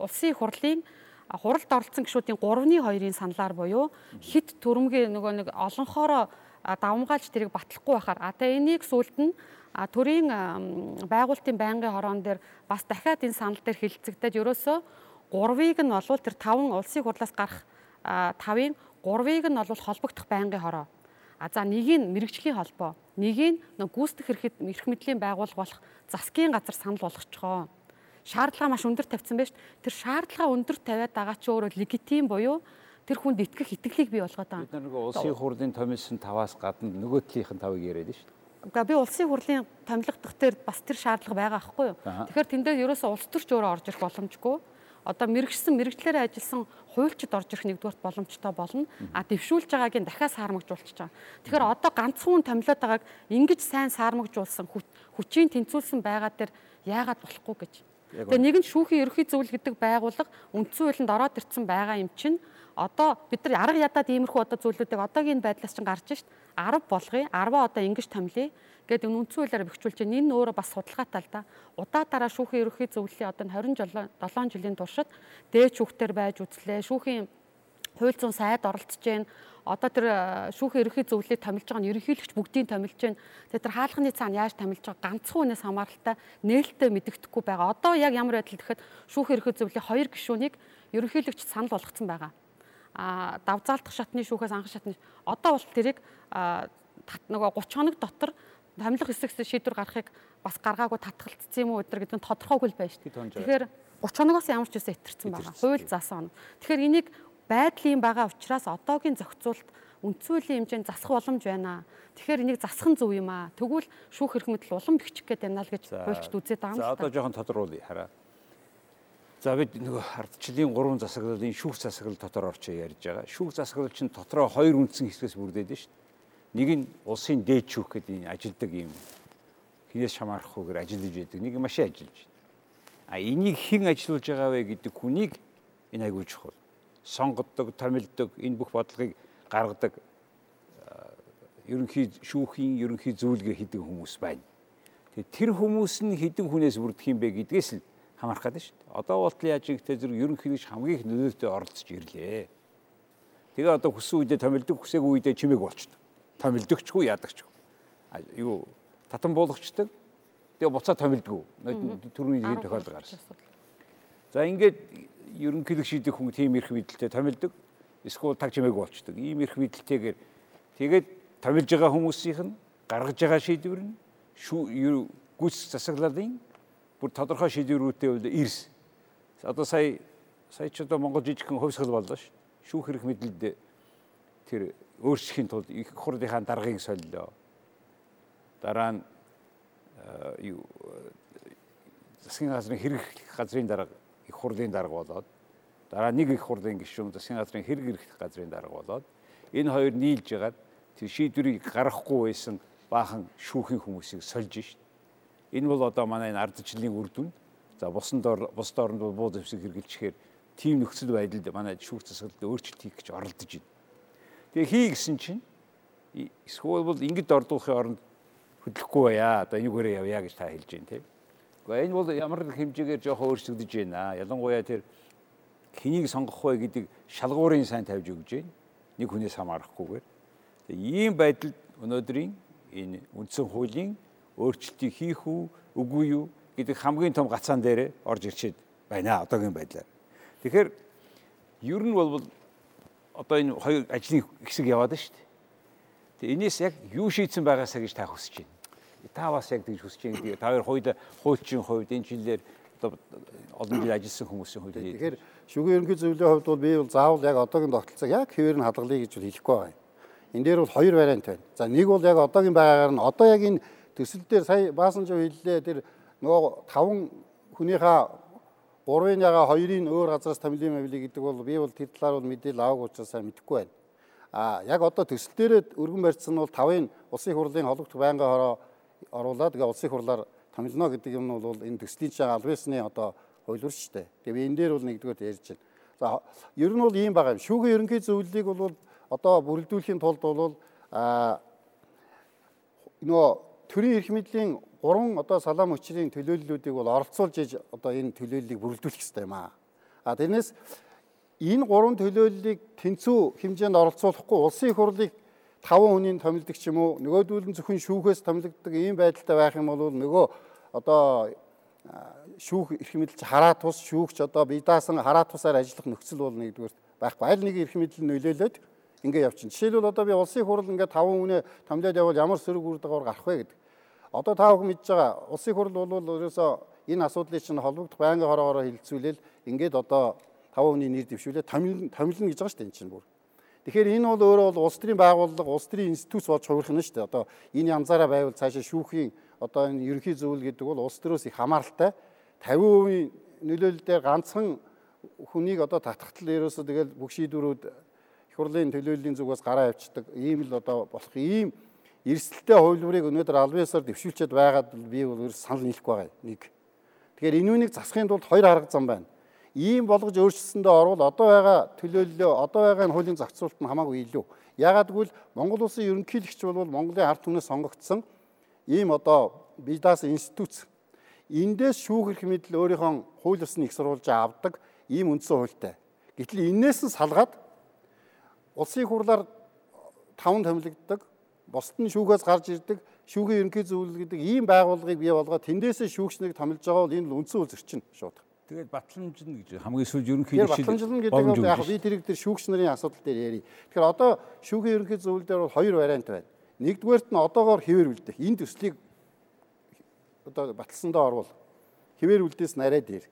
Улсын хурлын хуралд оролцсон гишүүдийн 3-ны 2-ын саналаар буюу хит төрөмгийн нөгөө нэг олонхоороо давмгаалж тэрийг батлахгүй байхаар а тэгээ энийг сүулт нь төрийн байгуулалтын байнгын хороон дээр бас дахиад энэ санал дээр хилцэгдээд ерөөсөө 3-ыг нь болвол тэр 5 улсын хурлаас гарах 5-ын 3-ыг нь бол холбогдох байнгын хороо. А за нэг нь мэрэгжлийн холбоо, нэг нь гүйцэтгэх эрх эрх мэдлийн байгууллага болох засгийн газар санал болгочихоо. Шаардлага маш өндөр тавьсан байж тэр шаардлага өндөр тавиад байгаа чи өөрөө легитим буюу тэр хүнд итгэх итгэлийг бий болгоод байгаа. Бид нэг улсын хурлын томилсон таваас гадна нөгөө талынх нь тавыг яриад нь шүү дээ. Гэхдээ би улсын хурлын томилогдох дээр бас тэр шаардлага байгаа байхгүй юу? Тэгэхээр тэндээ ерөөсөө улс төрч өөрөө орж ирэх боломжгүй. Одоо мэрэгчсэн мэрэгчлэрээ ажилласан хуульчид орж ирэх нэгдүгürt боломжтой болно. А дэвшүүлж байгааг нь дахиад саармагжуулчих чагаа. Тэгэхээр одоо ганцхан томилоод байгааг ингэж сайн саармагжуулсан хүчийн тэнцвүүлсэн байгаа дээр яагаад болохгүй гэж. Тэгээ нэгэн шүүхийн ерөнхий зөвлөл гэдэг байгууллага үндсэн хуулинд ороод ирсэн байгаа юм чинь одоо бид нар арга ядаад иймэрхүү одоо зүйлүүдийг одоогийн байдлаас чинь гарч шít 10 болгоё 10 одоо ингэж томлие гэдэг энэ үндсэн хуулиар бэхжүүлж байна. Энэ өөрөө бас судалгаатай л да. Удаа дараа шүүхийн ерөнхий зөвлөлийн одоо 27 жилийн туршид дээд шүүхтэр байж үзлээ. Шүүхийн хууль зүйн сайд оролцож байна. Одоо тэр шүүхийн ерөнхий зөвлөлийг томилж байгаа нь ерөнхийлөгч бүгдийг томилж байна. Тэгээ тэр хаалганы цаана яаж томилж байгаа ганцхан хүнээс хамааралтай нээлттэй мэдэгдэхгүй байгаа. Одоо яг ямар байдал гэхэд шүүхийн ерөнхий зөвлөлийн хоёр гишүүнийг ерөнхийлөгч санал болгоцсон байгаа давзаалдах шатны шүүхээс анх шатны одоо бол тэрийг нөгөө 30 хоног дотор томилох хэсэгс шийдвэр гаргахыг бас гаргаагүй татгалцсан юм уу өдр гэдэг нь тодорхойгүй л байна шүү дээ. Тэгэхээр 30 хоногоос ямар ч үсэ итэрсэн байгаа. Хууль заасан. Тэгэхээр энийг байдлын байгаа учраас одоогийн зохицуулт үндсүүлийн хэмжээнд засах боломж байна. Тэгэхээр энийг засах нь зөв юм аа. Тэгвэл шүүх эрх мэдэл улам бэхжих гэдэг юм аа л гэж хуульчд үзээд байгаа юм л та. За одоо жоохон тодруулъя хараа. За бид нөгөө ардчлалын гурван засаглалын шүүх засаглал дотор орчоо ярьж байгаа. Шүүх засаглал чинь дотроо хоёр үндсэн хэсгээс бүрдээд нь шүү дээ. Нэг нь улсын дээд шүүх гэдэг ажилдаг юм хинээс шамаарахгүйгээр ажиллаж байдаг. Нэг машин ажиллаж байна. А энийг хэн ажиллуулж байгаа вэ гэдэг хүнийг энэ айгуу чухал. Сонгодог, томилдог энэ бүх бодлогыг гаргадаг ерөнхий шүүхийн ерөнхий зөвлөгөө хийдэг хүмүүс байна. Тэгээ тэр хүмүүс нь хэдэн хүнээс бүрдэх юм бэ гэдгээс л хамаарах гэдэг шүү дээ. Одоо болтол яаж ихтэй зэрэг ерөнхийдөө хамгийн их нөлөөтэй оролцож ирлээ. Тэгээ одоо хүссэн үедээ томилдог, хүсээгүй үедээ чимээг болчдөг. Томилдогчгүй ядагчгүй. Юу татан буулгачдаг. Тэгээ буцаа томилдгүү. Төрний нэг тохиолдол гарсан. За ингээд ерөнхийлөг шийдэх хүн тийм эрх мэдэлтэй томилдог. Эсвэл таг чимээг болчдөг. Ийм эрх мэдэлтэйгээр тэгээд томилж байгаа хүмүүсийнх нь гаргаж байгаа шийдвэр нь гүйцэх засаглалын бүр тодорхой шийдвэрүүдтэй бол эрс. Одоо сая сая ч одоо Монгол жижигхэн хувьсгал боллоо ш. Шүүх хэрэг мэдлэлд тэр өөрчлөхийн тулд их хурлынхаа даргыг солилоо. Дараа нь юу засгийн газрын хэрэг газрын дарга их хурлын дарга болоод дараа нэг их хурлын гишүүн засгийн газрын хэрэг эрх газрын дарга болоод энэ хоёр нийлж ягаад тэр шийдвэрийг гаргахгүй байсан баахан шүүхийн хүмүүсийг сольж шít. Энэ бол одоо манай энэ ардчлалын үр дүн. За бусад оронд бол буу зэвсэг хэрэгжилчихээр тийм нөхцөл байдалд манай шүүх засаглалд өөрчлөлт хийх гэж оролдож байна. Тэгээ хий гэсэн чинь эсвэл бол ингэд ордуулахын оронд хөдлөхгүй байя. Одоо энийгээрээ явъя гэж та хэлж байна тийм. Гэхдээ энэ бол ямар нэг хэмжээгээр жоохон өөрчлөгдөж байна. Ялангуяа тэр хэнийг сонгох вэ гэдэг шалгуурын сайн тавьж өгж байна. Нэг хүнээс хамаарахгүйгээр. Тэгээ ийм байдалд өнөөдрийн энэ үндсэн хуулийн өөрчлөлтийг хийх үү, үгүй юу гэдэг хамгийн том гацаан дээр орж ирчээд байна одоогийн байдлаар. Тэгэхээр ер нь бол одоо энэ хоёр ажлын хэсэг яваад шүү дээ. Тэгээ энэс яг юу шийдсэн байгаасаа гэж та хүсэж байна. Та бас яг тэгж хүсэж байна гэдэг. Та хоёр хоёул хуульчийн хувьд энэ жилээр одоо олон жил ажилласан хүмүүсийн хувьд. Тэгэхээр шүгэн ерөнхий зөвлөлийн хувьд бол би бол заавал яг одоогийн тогтолцоог яг хэвээр нь хадгалъя гэж хэлэхгүй байна. Энэ дээр бол хоёр вариант байна. За нэг бол яг одоогийн байгаагаар нь одоо яг энэ төсөл дээр сая баасан жоо хэллээ тэр нөгөө таван хүнийхээ гурвын яга хоёрын өөр газраас томилын мавли гэдэг бол би бол тэр талаар бол мэдээлэл аваагүй учраас сайн мэдэхгүй байна. А яг одоо төсөл дээрээ өргөн барьсан бол тавын улсын хурлын холбогдох байнгын хороо оруулаад тэгээ улсын хурлаар томилно гэдэг юм бол энэ төслийн чагаа аль бисны одоо хуулиур шүү дээ. Тэгээ энэ дээр бол нэгдүгээр ярьж байна. За ер нь бол ийм байгаа юм. Шүүхийн ерөнхий зөвлөлийг бол одоо бүрэлдүүлэхийн тулд бол а нөгөө төрийн эрх мэдлийн гурван одоо салаам өчрийн төлөөллүүдийг бол оролцуулж иж одоо энэ төлөөллийг бүрэлдүүлэх хэрэгтэй юм аа. А тэрнээс энэ гурван төлөөллийг тэнцүү хэмжээнд оролцуулахгүй улсын их хурлыг таван хүнийг томилдог ч юм уу нөгөөдүүл нь зөвхөн шүүхээс томилдог ийм байдалтай байх юм бол нөгөө одоо шүүх эрх мэдэлч хараа тус шүүгч одоо бие даасан хараа тусаар ажиллах нөхцөл бол нэгдүгээр байхгүй аль нэг эрх мэдэл нөлөөлөд ингээ явчихна. Жишээлбэл одоо би улсын хурал ингээ таван хүнээ томлоод явал ямар сөрөг үр дагавар гарах вэ гэдэг. Одоо та бүхэн мэдж байгаа улсын хурал бол ерөөсөө энэ асуудлыг чинь холбогдох байнгын хороогоор хилцүүлэл ингээд одоо таван хүний нэр дэвшүүлээ томилно томилно гэж байгаа шүү дээ энэ чинь бүр. Тэгэхээр энэ бол өөрөө бол улс төрийн байгууллага, улс төрийн институт болж хувирх нь шүү дээ. Одоо энэ янзаараа байвал цаашаа шүүхийн одоо энэ ерөнхий зөвлөл гэдэг бол улс төрөөс их хамааралтай 50% нөлөөлөл дээр ганцхан хүнийг одоо татхтал ерөөсөө тэгэл бүх шийдвэрүүд их хурлын төлөөллийн зүгээс гараа явцдаг ийм л одоо болох ийм эрсдэлтэй хувилбарыг өнөөдөр албан ёсоор дэвшүүлчихэд байгаад би бол өөр санал нийлэхгүй байгаа нэг. Тэгэхээр энэ үнийг засахын тулд хоёр арга зам байна. Ийм болгож өөрчлөсөндөө орвол одоо байгаа төлөөллөө одоо байгаа энэ хуулийн зохицуулалт нь хамаагүй илүү. Ягаад гэвэл Монгол улсын ерөнхийлөгч бол Монголын ард түмнээс сонгогдсон ийм одоо бидаас институт. Эндээс шүүх эрх мэдэл өөрийнхөө хууль ёсны их сурвалжаа авдаг ийм үндсэн хуультай. Гэтэл энээс нь салгаад улсын хурлаар таван томилогддог, бусд нь шүүхээс гарч ирдэг, шүүхийн ерөнхий зөвлөл гэдэг ийм байгууллагыг бий болгоод тэндээсээ шүүгчнийг томилж байгаа бол энэ л үндсэн үйл зөрчин шууд. Тэгээд батламжна гэж хамгийн сүүл ерөнхий батламжлна гэдэг бол яг би тэрэг дээр шүүгч нарын асуудал дээр ярий. Тэгэхээр одоо шүүхийн ерөнхий зөвлөл дээр бол хоёр вариант байна. Нэгдүгээрт нь одоогоор хിവэр үлдэх. Энэ төслийг одоо баталсандаа орвол хിവэр үлдээс нарай дээр.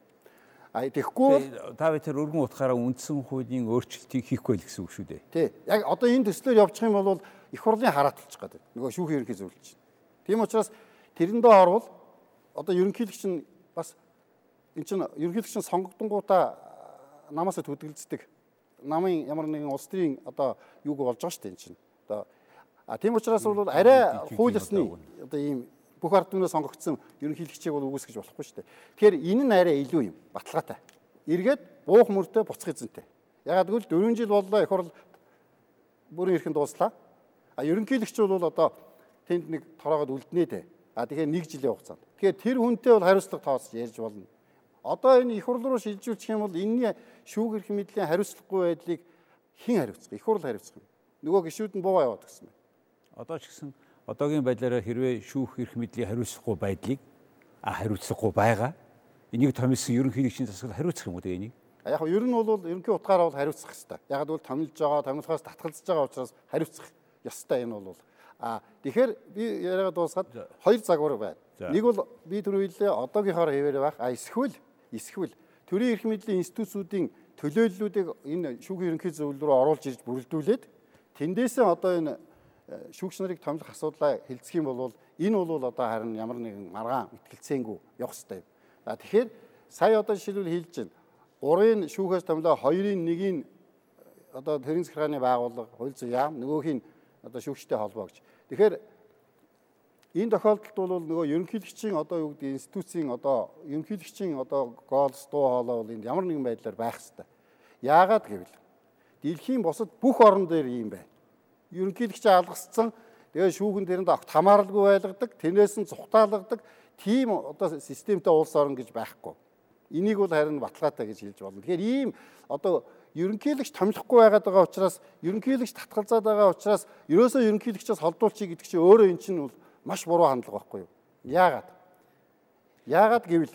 А тэгэхгүй та бид тэр өргөн утгаараа үндсэн хуулийн өөрчлөлтийг хийхгүй л гэсэн үг шүү дээ. Тий. Яг одоо энэ төслөөр явчих юм бол их хурлын харааталчих гэдэг. Нөгөө шүүхийн ерөнхий зөвлөлч. Тийм учраас тэрэндээ орвол одоо ерөнхийлөгч нь бас эн чинь ерөнхийлөгч нь сонгогдонгуудаа намаасаа төдөлцдөг. Намын ямар нэгэн улс төрийн одоо юуг болж байгаа шүү дээ эн чинь. Одоо а тийм учраас бол арай хууль ёсны одоо ийм бүх ард түмнээ сонгогдсон ерөнхийлөгчийг бол үгүйсгэж болохгүй шүү дээ. Тэгэхээр энэ нь арай илүү юм баталгаатай. Эргээд буух мөртөө буцах эзэнтэй. Ягаад гэвэл 4 жил боллоо их хурл бүрэн эрхэнд дууслаа. А ерөнхийлөгч бол одоо тэнд нэг тороогод үлднэ дээ. А тэгэхээр нэг жилийн хугацаанд. Тэгэхээр тэр хүнтэй бол хариуцлага тооцож ярьж болно. Одоо энэ их хурл руу шилжүүлчих юм бол энэний шүүх эрх мэдлийн хариуцлагагүй байдлыг хэн хариуцах? Их хурл хариуцах юм. Нөгөө гişүүд нь буугаа яваад гэсэн. Одоо ч гэсэн одоогийн байдлаараа хэрвээ шүүх эрх мэдлийн хариуцахгүй байдлыг а хариуцлахгүй байгаа энийг томилсон ерөнхийлөгчийн засаг хариуцах юм уу тэгээ энийг яг нь ер нь бол ерөнхий утгаараа бол хариуцах хэрэгтэй яг бол томилж байгаа томилхоос татгалзаж байгаа учраас хариуцах ёстой энэ бол А тэгэхээр би яриагаа дуусгаад хоёр загвар байна. Нэг бол би түрүү хэллээ одоогийнхоор хэвээр байх. А эсвэл эсвэл төрийн эрх мэдлийн институтсуудын төлөөллүүдийг энэ шүүхийн ерөнхий зөвлөл рүү оруулж ирж бүрэлдүүлээд тэндээсээ одоо энэ э, шүүгч нарыг томлох асуудлаа хэлцэх юм бол энэ бол одоо харин ямар нэгэн маргаан ихтгэлцээнгүй явах хэрэгтэй. А тэгэхээр сая одоо жишээлбэл хэлж байна. Гурын шүүхээс томлоо хоёрын нэгийг одоо тэрийн захиргааны байгууллага, хууль зүйн яам, нөгөөх нь одоо шүүгчтэй холбоо гэж. Тэгэхээр Энэ тохиолдолд бол нөгөө ерөнхийлөгчийн одоо юу гэдэг институцийн одоо ерөнхийлөгчийн одоо голс дуу хоолой бол энд ямар нэгэн байдлаар байх хэрэгтэй. Яагаад гэвэл дэлхийн бусад бүх орн дээр ийм байна. Ерөнхийлөгч алгасцсан тэгээ шүүгэн тэрэнд огт хамааралгүй байлгадаг, тэрнээс нь цухтаалгадаг тийм одоо системтэй улс орн гэж байхгүй. Энийг бол харин баталгаатай гэж хэлж болно. Тэгэхээр ийм одоо ерөнхийлөгч томилохгүй байгаад байгаа учраас ерөнхийлөгч татгалзаад байгаа учраас ерөөсөө ерөнхийлөгчөөс холдуулчих гэдэг чинь өөрөө эн чинь бол маш буруу хандлага байхгүй юу? Яагаад? Яагаад гэвэл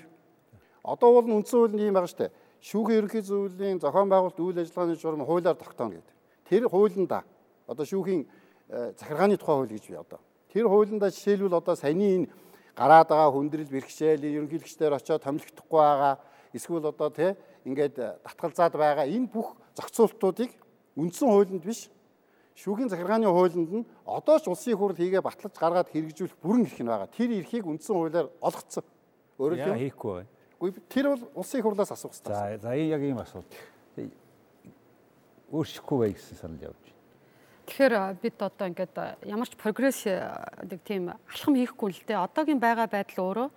одоо бол үндсэн хууль нь юм байгаа штэ. Шүүхийн ерөнхий зөвлөлийн зохион байгуулалт үйл ажиллагааны журам хуулиар тогтооно гэдэг. Тэр хуулиндаа одоо шүүхийн э, захиргааны тухай хууль гэж би одоо. Тэр хуулиндаа жишээлбэл одоо саяны энэ гараад байгаа хүндрэл бэрхшээл ерөнхийлөгчдөр очиод томилогдохгүй байгаа эсвэл одоо тий ингээд э, татгалзаад байгаа энэ бүх зохицуултуудыг үндсэн хуулинд биш шүүхийн захиргааны хуулинд нь одоо ч улсын хурл хийгээ батлаж гаргаад хэрэгжүүлэх бүрэн эрх нь байгаа. Тэр эрхийг үндсэн хуулиар олгоцсон. Өөрөөр хэлбэл хийхгүй байна. Үгүй тэр бол улсын хурлаас асуух хэрэгтэй. За за яг ийм асуудал. Өөрчлөхгүй бай гэсэн санал явж байна. Тэгэхээр бид одоо ингээд ямар ч прогресс нэг тийм алхам хийхгүй л дээ. Одоогийн байгаа байдал өөрөө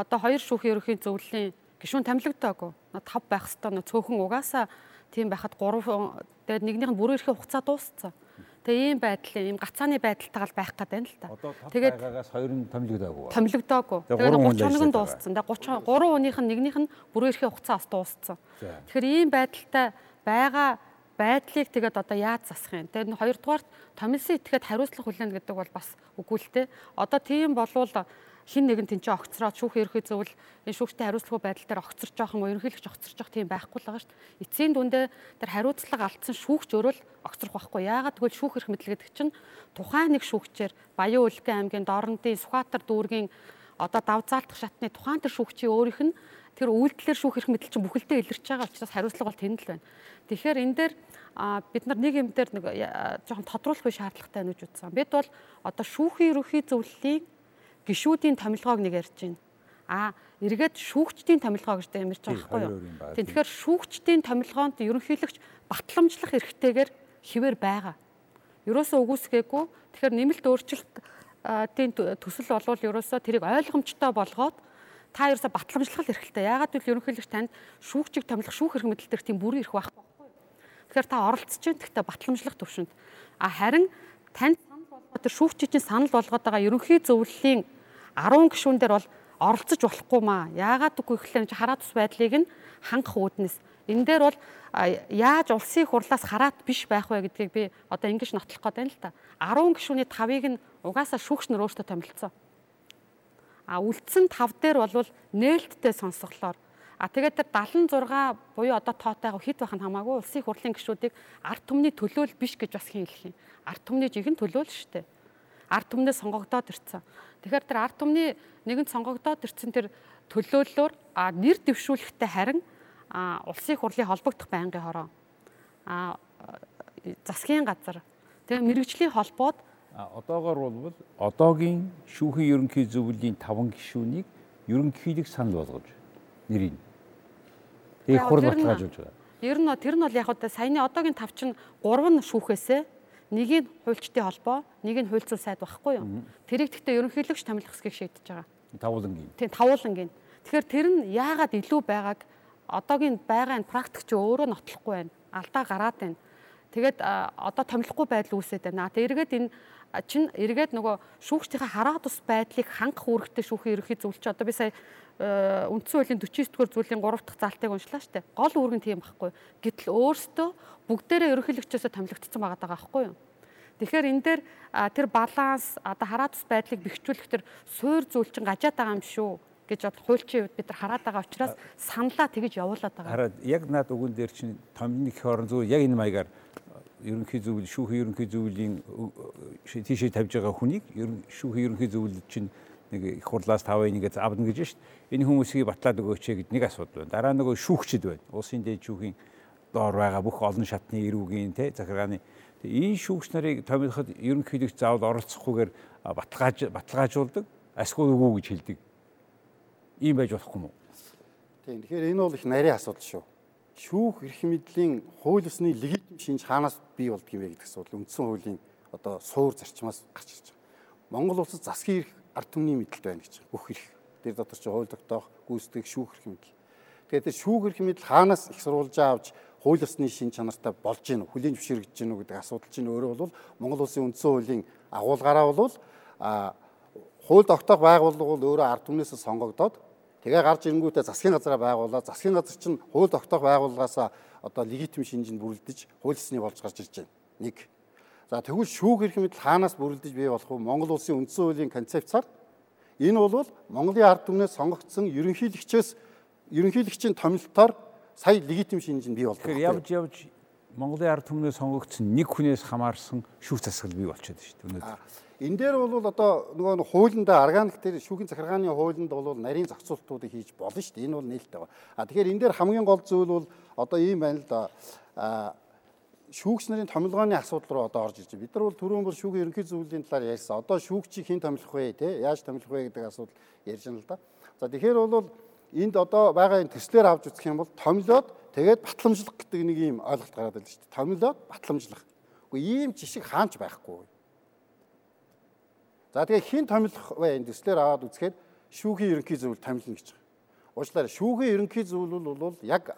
одоо хоёр шүүхийн ерөнхий зөвлөлийн гишүүн томилогдоогүй. Тав байх хэвээр цөөхөн угаасаа тийм байхад 3 тэгээд нэгнийх нь бүрэн эрхийн хугацаа дууссан. Тэгээ ийм байдлын ийм гацааны байдалтайгаар байх гээд байна л та. Тэгээд байгаагаас хоёр нь томилогдоогүй. Томилогдоогүй. Тэгээд 31 нь дууссан. Тэгээд 30 3 хүнийх нь нэгнийх нь бүрэн эрхийн хугацаа бас дууссан. Тэгэхээр ийм байдалтай байгаа байдлыг тэгээд одоо яаж засах юм. Тэгээд хоёрдугаарт томилсон этгээд хариуцлага хүлээнэ гэдэг бол бас үгүй л те. Одоо тийм болвол хин нэгэн тэнцээ огцроод шүүх ерхий зөвл энэ шүүгчтэй хариуцлагагүй байдал дээр огцорч жоох юм ерөнхийлөгч огцорч жоох тийм байхгүй л байгаа шүү дээ. Эцсийн дүндээ тэр хариуцлага алдсан шүүгч өөрөө л огцрох байхгүй. Яагаад тэгвэл шүүх эрх мэдэл гэдэг чинь тухайн нэг шүүгчээр Баян Улгийн аймгийн Дорнодын Сүхбаатар дүүргийн одоо давзаалтах шатны тухайн тэр шүүгчийн өөрийнх нь тэр үйлдэлэр шүүх эрх мэдэл чинь бүхэлдээ илэрч байгаа учраас хариуцлага бол тэнд л байна. Тэгэхээр энэ дээр бид нар нэг юм дээр нэг жоохон тодруулахгүй шаардлагатай гэж үзсэн. Бид бол одоо шүүхийн ерөнхий зөвлөлийг гişүүдийн томилгоог нэг ярьж байна. А эргээд шүүгчдийн томилгоо гэж ямарч байгаа байхгүй юу? Тэгэхээр шүүгчдийн томилгоонд ерөнхийлөгч батламжлах эрхтэйгээр хിവэр байгаа. Ерөөсөө үгүйсгээгүй. Тэгэхээр нэмэлт өөрчлөлтийн төсөл болвол ерөөсөө тэрийг ойлгомжтой болгоод та ерөөсөө батламжлах эрхтэй. Яагаад гэвэл ерөнхийлөгч танд шүүгчийг томилох шүүх эрх мэдэл төр тийм бүрэн эрх байхгүй байхгүй юу? Тэгэхээр та оролцож байна. Тэгтээ батламжлах төвшөнд. А харин танд санал болгоод тэр шүүгчийн санал болгоод байгаа ерөнхий зөвлөлийн 10 гишүүн дээр бол оролцож болохгүй маа. Яагаад үгүй гэхлээр хараа тус байдлыг нь хангах үүднээс энэ дээр бол яаж улсын хурлаас хараат биш байх вэ гэдгийг би одоо ингэж нотлох гээд байна л та. 10 гишүүний 5-ыг нь угаасаа шүүгч нар өөртөө томилцсон. А үлдсэн 5 дээр бол нээлттэй сонсголоор А тэгээд тэр 76 буюу одоо тоотойгоо хэд байх нь хамаагүй улсын хурлын гишүүдийг ард түмний төлөөл биш гэж бас хэлэх юм. Ард түмний жихэн төлөөл шүү дээ. Ард түмнээ сонгогдоод ирсэн. Тэгэхээр тэр ард түмний нэгэн сонгогдоод ирсэн тэр төлөөллөөр а нэр дэвшүүлэхтэй харин а улсын хурлын холбогдох байнгын хороо а засгийн газар тэгээ мэрэгжлийн холбоод одоогоор бол одоогийн шүүхийн ерөнхий зөвлөлийн 5 гишүүнийг ерөнхийлөг санал болгож нэрийг их хурл баталгаажуулж байгаа. Ер нь тэр нь бол яг одоо саяны одоогийн 5 чинь 3 нь шүүхээсээ нэг нь хуульчдын холбоо, нэг нь хуульцуул сайд байхгүй юу? Тэрийг гэхдээ ерөнхийлөгч томилох хэсгийг шийдэж байгаа. Тавуулангийн. Тийм, тавуулангийн. Тэгэхээр тэр нь яагаад илүү байгааг одоогийн байгаа энэ практик чи өөрөө нотлохгүй байна. Алдаа гараад байна. Тэгээд одоо томилохгүй байдал үүсээд байна. Тэгээд эргээд энэ чин эргээд нөгөө шүүгчдийн хараа тус байдлыг хангах үүрэгтэй шүүхийн ерөнхий зөвлөлч одоо би сая үндсэн хуулийн 49 дугаар зүйлийн 3 дахь залтыг уншлаа штэ. Гол үүрэг нь тийм байхгүй. Гэтэл өөрөөсөө бүгдээрээ ерөнхийлөгчөөсөө томилогдсон байгаа даа байхгүй юу? Тэгэхээр энэ дээр тэр баланс одоо хараа тус байдлыг бэхжүүлэх тэр суур зүйлчин гажаад байгаа юм шүү гэж бод хуульчийн үед бид нар хараад байгаа учраас саналаа тэгэж явуулаад байгаа. Хараад яг над үгэн дээр чинь томны хорон зүгээр яг энэ маягаар ерөнхий зөвлөл шүүхийн ерөнхий зөвлөлийн тийшээ тавьж байгаа хүнийг шүүхийн ерөнхий зөвлөл чинь нэг их хурлаас 5-1 гэж авна гэж шít. Энэ хүмүүсийг батлаад өгөөч гэд нэг асуудал байна. Дараа нөгөө шүүгчд байна. Улсын дээд шүүхийн доор байгаа бүх олон шатны эрүүгийн те захиргааны энэ шүүгч нарыг томилоход ерөнхийдөө заавал оролцохгүйгээр баталгааж баталгаажуулдаг асгүй үгүй гэж хэлдэг. Ийм байж болохгүй мүү? Тийм. Тэгэхээр энэ бол их нарийн асуудал шүү. Шүүх эрх мэдлийн хууль ёсны легитим шинж хаанаас бий болдг юм бэ гэдэг асуудал үндсэн хуулийн одоо суур зарчмаас гарч ирж байгаа. Монгол улсад засгийн эрх ард түмний мэдэлд байна гэж бүх эрх. Тэр дотор чи хууль тогтоох, гүйцэтгэх шүүх эрх мэдэл. Тэр шүүх эрх мэдэл хаанаас их сурвалжаа авч хууль ёсны шин чанартай болж гин хүлийн зөвшөөрөгдөж гин үү гэдэг асуудал чинь өөрөө бол Монгол улсын үндсэн хуулийн агуулгаараа бол хууль тогтоох байгууллага бол өөрөө ард түмнээс сонгогдоод тэгээ гарч ирэнгүүтээ засгийн газараа байгуулаад засгийн газар чинь хууль тогтоох байгууллагаас одоо легитим шинжинд бүрэлдэж хууль ёсны болж гарч ирж байна. Нэг. За тэгвэл шүүх эрх мэдэл хаанаас бүрэлдэж бий болох вэ? Монгол улсын үндсэн хуулийн концепцаар энэ бол Монголын ард түмнээс сонгогдсон ерөнхийлөгчөөс ерөнхийлөгчийн томилтоор сая легитим шинж нь бий болдог. Тэгэхээр явж явж Монголын ард түмнээс сонгогдсон нэг хүнээс хамаарсан шүүх засаглал бий болчиход шүү дээ өнөөдөр. Энэ дээр бол одоо нөгөө хуулиндаа органик дээр шүүхийн захиргааны хуулинд бол нарийн зохицуултуудыг хийж болно шүү дээ. Энэ бол нээлттэй байна. А тэгэхээр энэ дээр хамгийн гол зүйл бол одоо ийм байна л да. А шүүгч нарын томилгооны асуудал руу одоо орж ирж байна. Бид нар бол түрүүн бол шүүхийн ерөнхий зөвлөлийн талаар ярьсан. Одоо шүүгчийг хэн томилох вэ те? Яаж томилох вэ гэдэг асуудал ярьж байна л да. За тэгэхээр бол энд одоо байгаа энэ төслөөр авч үзэх юм бол томилоод тэгээд батламжлах гэдэг нэг ийм ойлголт гараад байна шүү дээ. Томилоод батламжлах. Үгүй ийм жишг хаанч байхгүй. За тэгээ хин томилох вэ энэ төслөөр аваад үзэхээр шүүхийн ерөнхий зөвлөл томилно гэж байгаа. Уучлаарай шүүхийн ерөнхий зөвлөл бол яг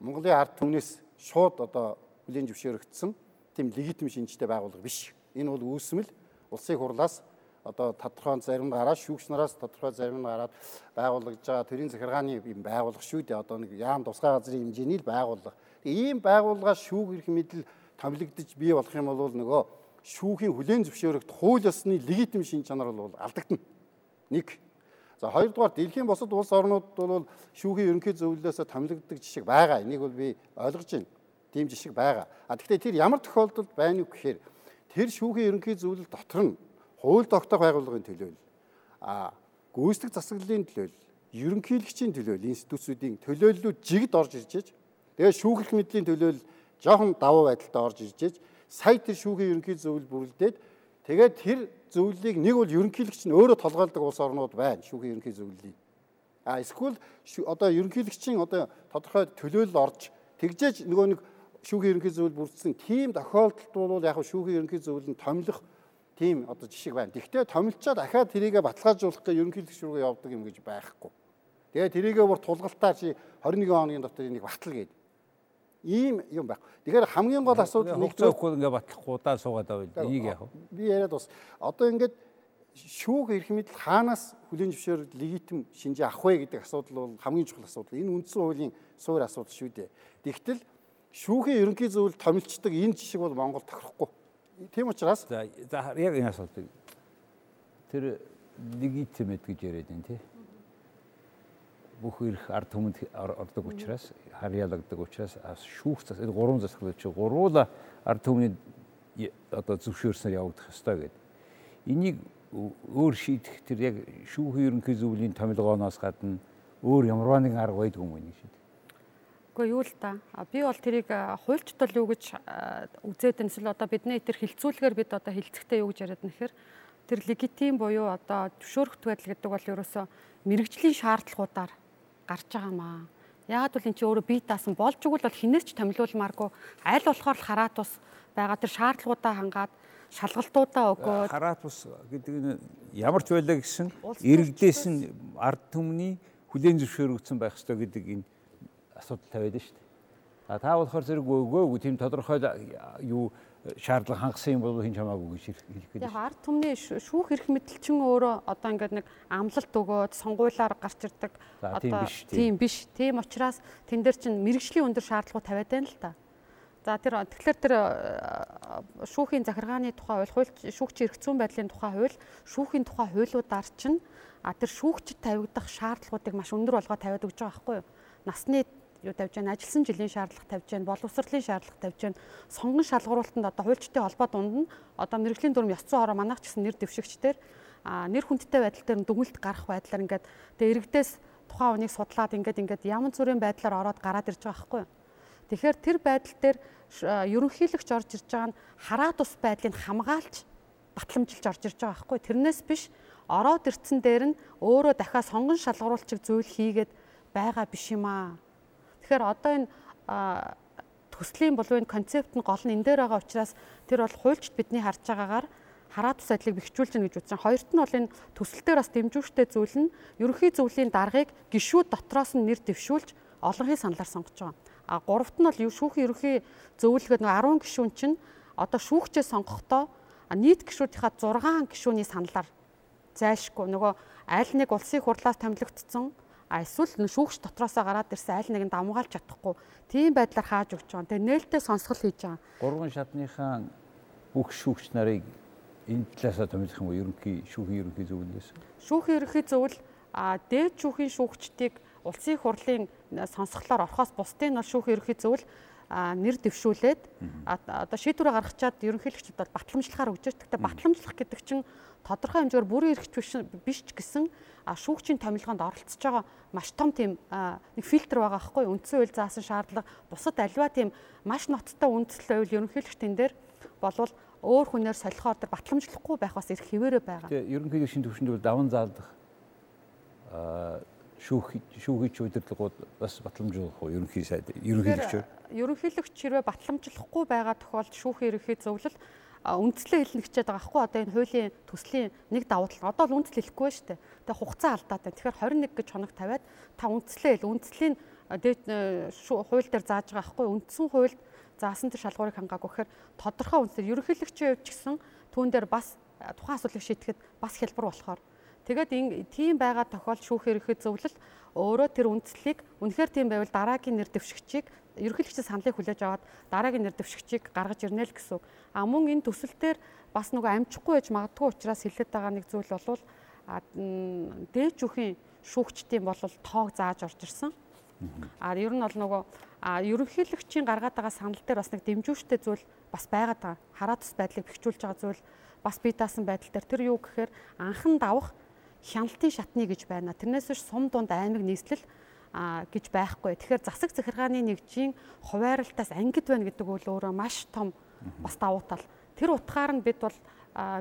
Монголын ард түмнээс шууд одоо хүлийн зөвшөөрөгдсөн тийм легитим шинжтэй байгууллага биш. Энэ бол үүсмэл улсын хурлаас одоо тодорхой зарим гараад шүүгч нараас тодорхой зарим нь гараад байгуулагдж байгаа төрийн захиргааны юм байгууллага шүү дээ. Одоо нэг яам тусгай газрын хэмжээний л байгууллага. Ийм байгууллагаас шүүх эрх мэдэл томилогдож бий болох юм бол нөгөө шүүхийн хүлээн зөвшөөрөгт хууль ёсны легитим шин чанар бол алдагдана. Нэг. За хоёрдугаар дэлхийн бусад улс орнууд бол шүүхийн ерөнхий зөвлөлөөс томилогддог жишг байгаа. Энийг бол би ойлгож байна. Тийм жишг байгаа. А тэгэхээр тэр ямар тохиолдолд байна вэ гэхээр тэр шүүхийн ерөнхий зөвлөл дотор нь хууль тогтоох байгууллагын төлөөлөл а гүйцэтгэх засаглалын төлөөлөл ерөнхийлөгчийн төлөөлөл институцүүдийн төлөөллүүд жигд орж ирж ээж тэгээ шүүхэх мэдлийн төлөөлөл жоохон давуу байдалтай орж ирж ээж сая тэр шүүхийн ерөнхий зөвлөл бүрэлдээд тэгээд тэр зөвлөлийг нэг бол ерөнхийлөгч нь өөрөө толгойлдог улс орнууд байна шүүхийн ерөнхий зөвлөлийн а эсвэл одоо ерөнхийлөгчийн одоо тодорхой төлөөлөл орж тэгжээж нөгөө нэг шүүхийн ерөнхий зөвлөл бүрдсэн тийм тохиолдолд бол яг шүүхийн ерөнхий зөвлөл нь томилох тийм одоо жишг байна. Тэгвэл томилчаад дахиад тэрийгэ баталгаажуулах гэх ерөнхийлөгч рүүгээ явдаг юм гэж байхгүй. Тэгээ тэрийгэ бүр тулгалтаа чи 21 хоногийн дотор энийг батал гээд. Ийм юм байхгүй. Тэгэхээр хамгийн гол асуудал нэг зөвхөн ингээ батлахгүй удаа суугаад байвал энийг яах вэ? Би яриад бас одоо ингээд шүүх эрх мэдэл хаанаас хүлийн зөвшөөр легитим шинжээ авах вэ гэдэг асуудал бол хамгийн чухал асуудал. Энэ үндсэн хуулийн суур асуудал шүү дээ. Тэгтэл шүүхийн ерөнхий зөвлөлд томилчдаг энэ жишг бол Монгол тохирохгүй Тийм учраас за яг энэ асуултыг тэр легитимэд гэж яриад байна тий. Бүх ирэх ард түмэнд ордог учраас харьяалагддаг учраас шүүх зас энэ гурван засаг чи гурвуула ард түмний одоо зөвшөөрснөөр явагдах ёстой гэдэг. Энийг өөр шийдэх тэр яг шүүхийн ерөнхий зөвлөлийн томилгооноос гадна өөр ямар нэгэн арга байдгүй юм байна шийдэх. Гэхдээ юу л да. Би бол тэрийг хуульчтал юу гэж үзээд энэ эсвэл одоо бидний тэр хилцүүлгээр бид одоо хилцэхдээ юу гэж яриад нэхэр тэр легитим буюу одоо зөвшөөрөх байдал гэдэг бол ерөөсөө мэрэгжлийн шаардлагуудаар гарч байгаа маа. Яагаад бол эн чинь өөрөө бие даасан болж игэл бол хинээс ч томилуулмааргүй аль болохоор л хараат ус байгаа тэр шаардлагуудаа хангаад шалгалтуудаа өгөөд хараат ус гэдэг нь ямар ч байлаа гэсэн иргэдээс нь ард түмний хүлээн зөвшөөрөгдсөн байх ёстой гэдэг энэ асуудал тавиад шүү дээ. А та болохоор зэрэг өгөөгүй тийм тодорхой юу шаардлага хангасан юм бол хин чамаагүй гэж хэлэх гээд. Яг ард түмний шүүх эрх мэдэлчин өөрөө одоо ингээд нэг амлалт өгөөд сонгуулиар гарч ирдэг. Одоо тийм биш. Тийм учраас тэн дээр чинь мэрэгжлийн өндөр шаардлагууд тавиад байна л та. За тэр тэгэхээр тэр шүүхийн захиргааны тухай хууль, шүүгчийн эрх зүйн байдлын тухай хууль, шүүхийн тухай хуулиудаар чинь а тэр шүүгчд тавигдах шаардлагуудыг маш өндөр болгоод тавиад өгч байгаа байхгүй юу? Насны юу тавьж байна, ажилсан жилийн шаардлага тавьж байна, боловсролын шаардлага тавьж байна. Сонгон шалгуулалтанд одоо хуульчдын холбоо дунд нь одоо мэрэгжлийн дүрм ёс зүйн хороо манайх ч гэсэн нэр дэвшигчдэр нэр хүндтэй байдал дээр дүгнэлт гарах байдлаар ингээд тэгээ иргэдээс тухайн хүнийг судлаад ингээд ингээд ямар зүрийн байдлаар ороод гараад ирж байгаа байхгүй юу. Тэгэхээр тэр байдал дээр ерөнхийлөгч орж ирж байгаа нь хараа тус байдлыг хамгаалж батламжилж орж ирж байгаа байхгүй. Тэрнээс биш ороод ирцэн дээр нь өөрөө дахиад сонгон шалгаруулчих зүйл хийгээд байгаа биш юм аа. Тэгэхээр одоо энэ төслийн болов энэ концепт нь гол нь энэ дээр байгаа учраас тэр бол хуульчд бидний харж байгаагаар хараа тус айдлыг бэхжүүлж гэнэ гэж үзсэн. Хоёрт нь бол энэ төсөлтөөр бас дэмжүүштэй зүйл нь ерөнхий зөвлөлийн даргаыг гişүүд дотроос нь нэр дэвшүүлж олонхын саналаар сонгож байгаа. А гуравт нь бол шүүхийн ерөнхий зөвлөгөөд нэг 10 гишүүн чинь одоо шүүгчээ сонгохдоо нийт гишүүдийнхаа 6 гишүүний саналаар зайлшгүй нөгөө аль нэг улсын хурлаас томилогдсон а эсвэл шүүгч дотроосоо гараад ирсэн аль нэг нь давмгаалж чадахгүй тийм байдлаар хааж өгч байгаа. Тэгээ нээлттэй сонсгол хийж байгаа. Гурван шатныхаа бүх шүүгч нарыг энэ талаасаа томилох юм уу? Ерөнхий шүүхийн ерөнхий зөвлөлөөс. Шүүхийн ерөнхий зөвлөл а дээд шүүхийн шүүгчдийг улсын хурлын сонсголоор орохоос бусдын нь шүүхийн ерөнхий зөвлөл нэр дэвшүүлээд одоо шийдвэрээ гаргачаад ерөнхийлөгчд бол батламжлахаар өгч. Гэхдээ батламжлах гэдэг чинь тодорхой хэмжээгээр бүрэн эрхч биш ч гэсэн шүүгчийн томилгоонд оролцож байгаа маш том тийм нэг фильтр байгаа байхгүй үндсэн хууль заасан шаардлага бусад альва тийм маш ноцтой үндэслэл үйл ерөнхийлөгчдийн дээр болвол өөр хүнээр солихоор тэр батламжлахгүй байх бас их хിവэрэ байгаа. Тэгээ ерөнхийлөгчийн төвшөнд бол даван заалдах шүүх шүүгийч удирдлагууд бас батламжуулах уу? Ерөнхий сайд ерөнхийлөгчөөр ерөнхийлөгч хэрвээ батламжлахгүй байгаа тохиолдолд шүүхийн ерөнхий зөвлөл үндслээ хэлнэ гэчээд байгаа хгүй. Одоо энэ хуулийн төслийн нэг давуу тал. Одоо л үндсэл хэлэхгүй шүү дээ. Тэгээ хугацаа алдаад байна. Тэгэхээр 21 гэж хоног тавиад та үндслээ хэл үндслийн хууль дээр зааж байгаа хгүй. Үндсэн хуульд заасан тэр шалгуурыг хангаагүй. Гэхээр тодорхой үндсээр ерөнхийлөгчийн хувьд ч гэсэн түүн дээр бас тухайн асуудлыг шийдэхэд бас хэлбэр болохоор Тэгээд тийм байгаа тохиолдолд шүүх ерөнхий зөвлөл өөрөө тэр үндслийг үнэхээр тийм байвал дараагийн нэр дэвшигчийг ерөнхийлөгчийн саналыг хүлээж аваад дараагийн нэр дэвшигчийг гаргаж ирнэ л гэсэн. А мөн энэ төсөл дээр бас нөгөө амжихгүй байж магадгүй учраас хэлээд байгаа нэг зүйл бол дээж үхийн шүүгчдийн бол тоог зааж орж ирсэн. А ер нь бол нөгөө ерөнхийлөгчийн гаргаад байгаа санал дээр бас нэг дэмжүүштэй зүйл бас байгаад байгаа. Хараа тус байдлыг бэхжүүлж байгаа зүйл бас бие даасан байдал дээр тэр юу гэхээр анхан давах хяналтын шатны гэж байна. Тэрнээс биш сум дунд аймаг нийслэл а гэж байхгүй. Тэгэхээр засаг захиргааны нэгжийн хувааралтаас ангид байна гэдэг үл өөрөө маш том бас давуу тал. Тэр утгаар нь бид бол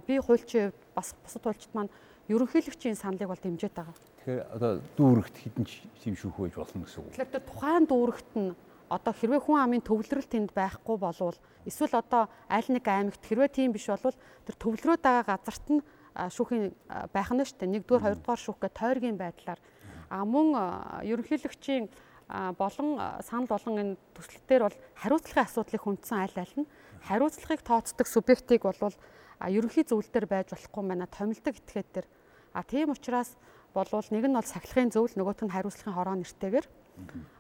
би хуульчийн хувьд бас бусад хуульчид маань ерөнхийлөгчийн саналыг бол дэмжиж байгаа. Тэгэхээр одоо дүүрэгт хідэн тийм шүүх байж болно гэсэн үг. Тэгэхээр тухайн дүүрэгт нь одоо хэрвээ хүн амын төвлөрөл тэнд байхгүй болвол эсвэл одоо аль нэг аймагт хэрвээ тийм биш болвол тэр төвлөрөөд байгаа газарт нь шүүхийн байх нь шүү дээ. Нэгдүгээр, хоёрдугаар шүүх гэх тойргийн байдлаар а мөн ерөнхийлөгчийн болон санал болон энэ төслөлтээр бол хариуцлагын асуудлыг хүндсэн аль аль нь хариуцлагыг тооцдог субъектыг болвол ерөнхий зөвлөлтөөр байж болохгүй байна. Томилдог этгээд төр. А тийм учраас болвол нэг нь бол сахилгын зөвл нөгөөх нь хариуцлагын хороо нэртэйгээр.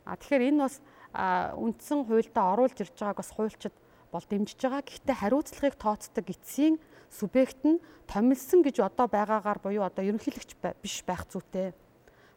А тэгэхээр энэ бас үндсэн хуульдаа оруулж ирж байгааг бас хуульчид бол дэмжиж байгаа. Гэхдээ хариуцлагыг тооцдог эцсийн субъект нь томилсон гэж одоо байгаагаар буюу одоо ерөнхийлөгч биш байх зүйтэй.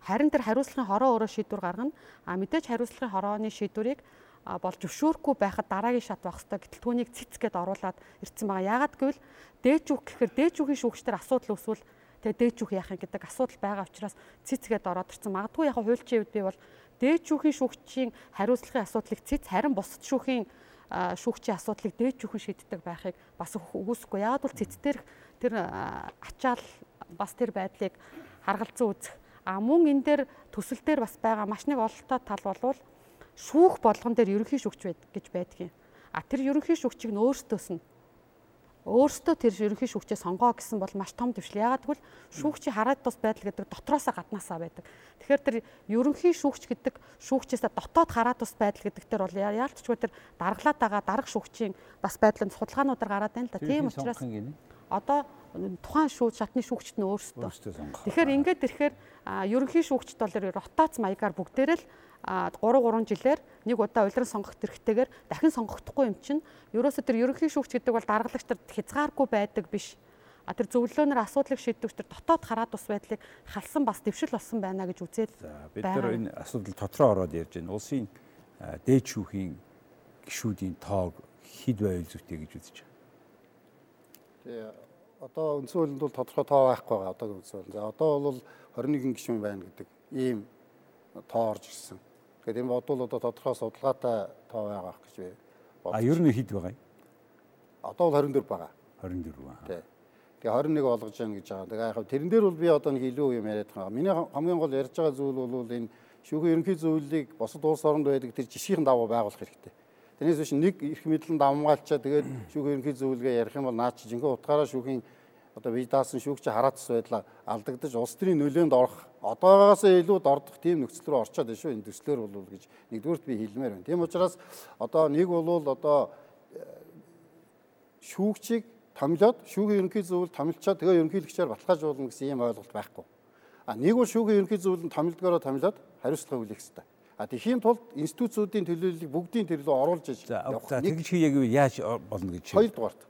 Харин тэр хариуцлагын хороо өөрөө шийдвэр гаргана. А мэдээж хариуцлагын хорооны шийдвэрийг бол зөвшөөрөхгүй байхад дараагийн шат байх хэрэгтэй. Гэтэл түүнийг цэц гэд оруулаад ирсэн байгаа. Яагаад гэвэл дээж үг гэхээр дээж үгийн шүүгчдэр асуудал үүсвэл тэгээ дээж үг яах юм гэдэг асуудал байгаа учраас цэц гэд ороод ирсэн. Магадгүй яг хуульчийн үед би бол дээж үгийн шүүгчийн хариуцлагын асуудлыг цэц харин бусад шүүхийн шүүгчийн асуудлыг дээж бүхэн шийддэг байхыг бас үгүйсэхгүй. Яагаад бол цэцтэр тэр ачаал бас тэр байдлыг харгалзан үзэх. А мөн энэ дээр төсөл дээр бас байгаа маш нэг ололтой тал болвол шүүх болгон дээр ерөнхий шүүгч гэж байдгийг. А тэр ерөнхий шүүгчийг нь өөртөөс нь өөртөө тэр ерөнхий шүүгчээ сонгоо гэсэн бол маш том төвшил. Ягаад гэвэл шүүгчийн хараад тус байдал гэдэг дотроосоо гаднаасаа байдаг. Тэгэхээр тэр ерөнхий шүүгч гэдэг шүүгчээсээ дотоод хараад тус байдал гэдэг тэр бол яалтчгүй тэр даргалаад байгаа дарга шүүгчийн бас байдлын судалгаануудаар гараад байна л да. Тийм учраас одоо тухайн шүүд шатны шүүгчд нь өөрсдөө. Тэгэхээр ингээд ирэхээр ерөнхий шүүгчд бол ротац маягаар бүгдээрээ л 3 3 жилээр нэг удаа улиран сонгох хэрэгтэйгээр дахин сонгогдохгүй юм чинь ерөөсө тэр ерөнхий шүүгч гэдэг бол даргалагч нар хязгааргүй байдаг биш. А тэр зөвлөөнөр асуудлыг шийдвэрч тэр дотоод хараад ус байдлыг халсан бас дэвшил болсон байна гэж үзээд. Бид нар энэ асуудал дотроо ороод ярьж байна. Улсын дээд шүүхийн гишүүдийн тоог хэд байвал зүйтэй гэж үзэж байна. Тэгээ одоо үндсэн хуулинд бол тодорхой тоо байхгүй байгаа одоогийн үндсэн хуулинд. За одоо бол 21 гишүүн байна гэдэг ийм тоо орж ирсэн. Тэгэхээр энэ бодвол одоо тодорхой судалгаатай тоо байгаа гэж би А ер нь хэд байгаа юм? Одоо бол 24 байгаа. 24 аа. Тий. Тэгээ 21 болгож яана гэж байгаа. Тэгээ яг тэрэн дээр бол би одоо нэг илүү юм яриад байгаа. Миний хамгийн гол ярьж байгаа зүйл бол энэ шүүхийн ерөнхий зөвлөлийг босод улс оронд байдаг тэр жишгийн дагуу байгуулах хэрэгтэй. Тэрнээс биш нэг их мэдлэн давмгаалчаа тэгээд шүүхийн ерөнхий зөвлөгөө ярих юм бол наад чи жинхэнэ утгаараа шүүхийн одоо бие даасан шүүгч хараацс байдлаа алдагдаж улс төрийн нөлөөнд орох одоогоос илүү дордох тийм нөхцөл рүү орчоод байна шүү энэ төслөөр бол гэж нэгдүгürt би хэлмээр байна. Тийм учраас одоо нэг бол одоо э, шүүгчийг томилоод шүүхийн ерөнхий зөвлөлд томилчаад тэгээ ерөнхийлөгчээр баталгаажуулна гэсэн ийм ойлголт байхгүй. А нэг бол шүүхийн ерөнхий зөвлөлд томилдгоороо томилоод хариуцлага хүлээх хэрэгтэй. А тэхийн тулд институцүүдийн төлөөллийг бүгдийн төлөө оруулж явах. За тэгж хий яг яаж болно гэж. Хоёрдугаарт.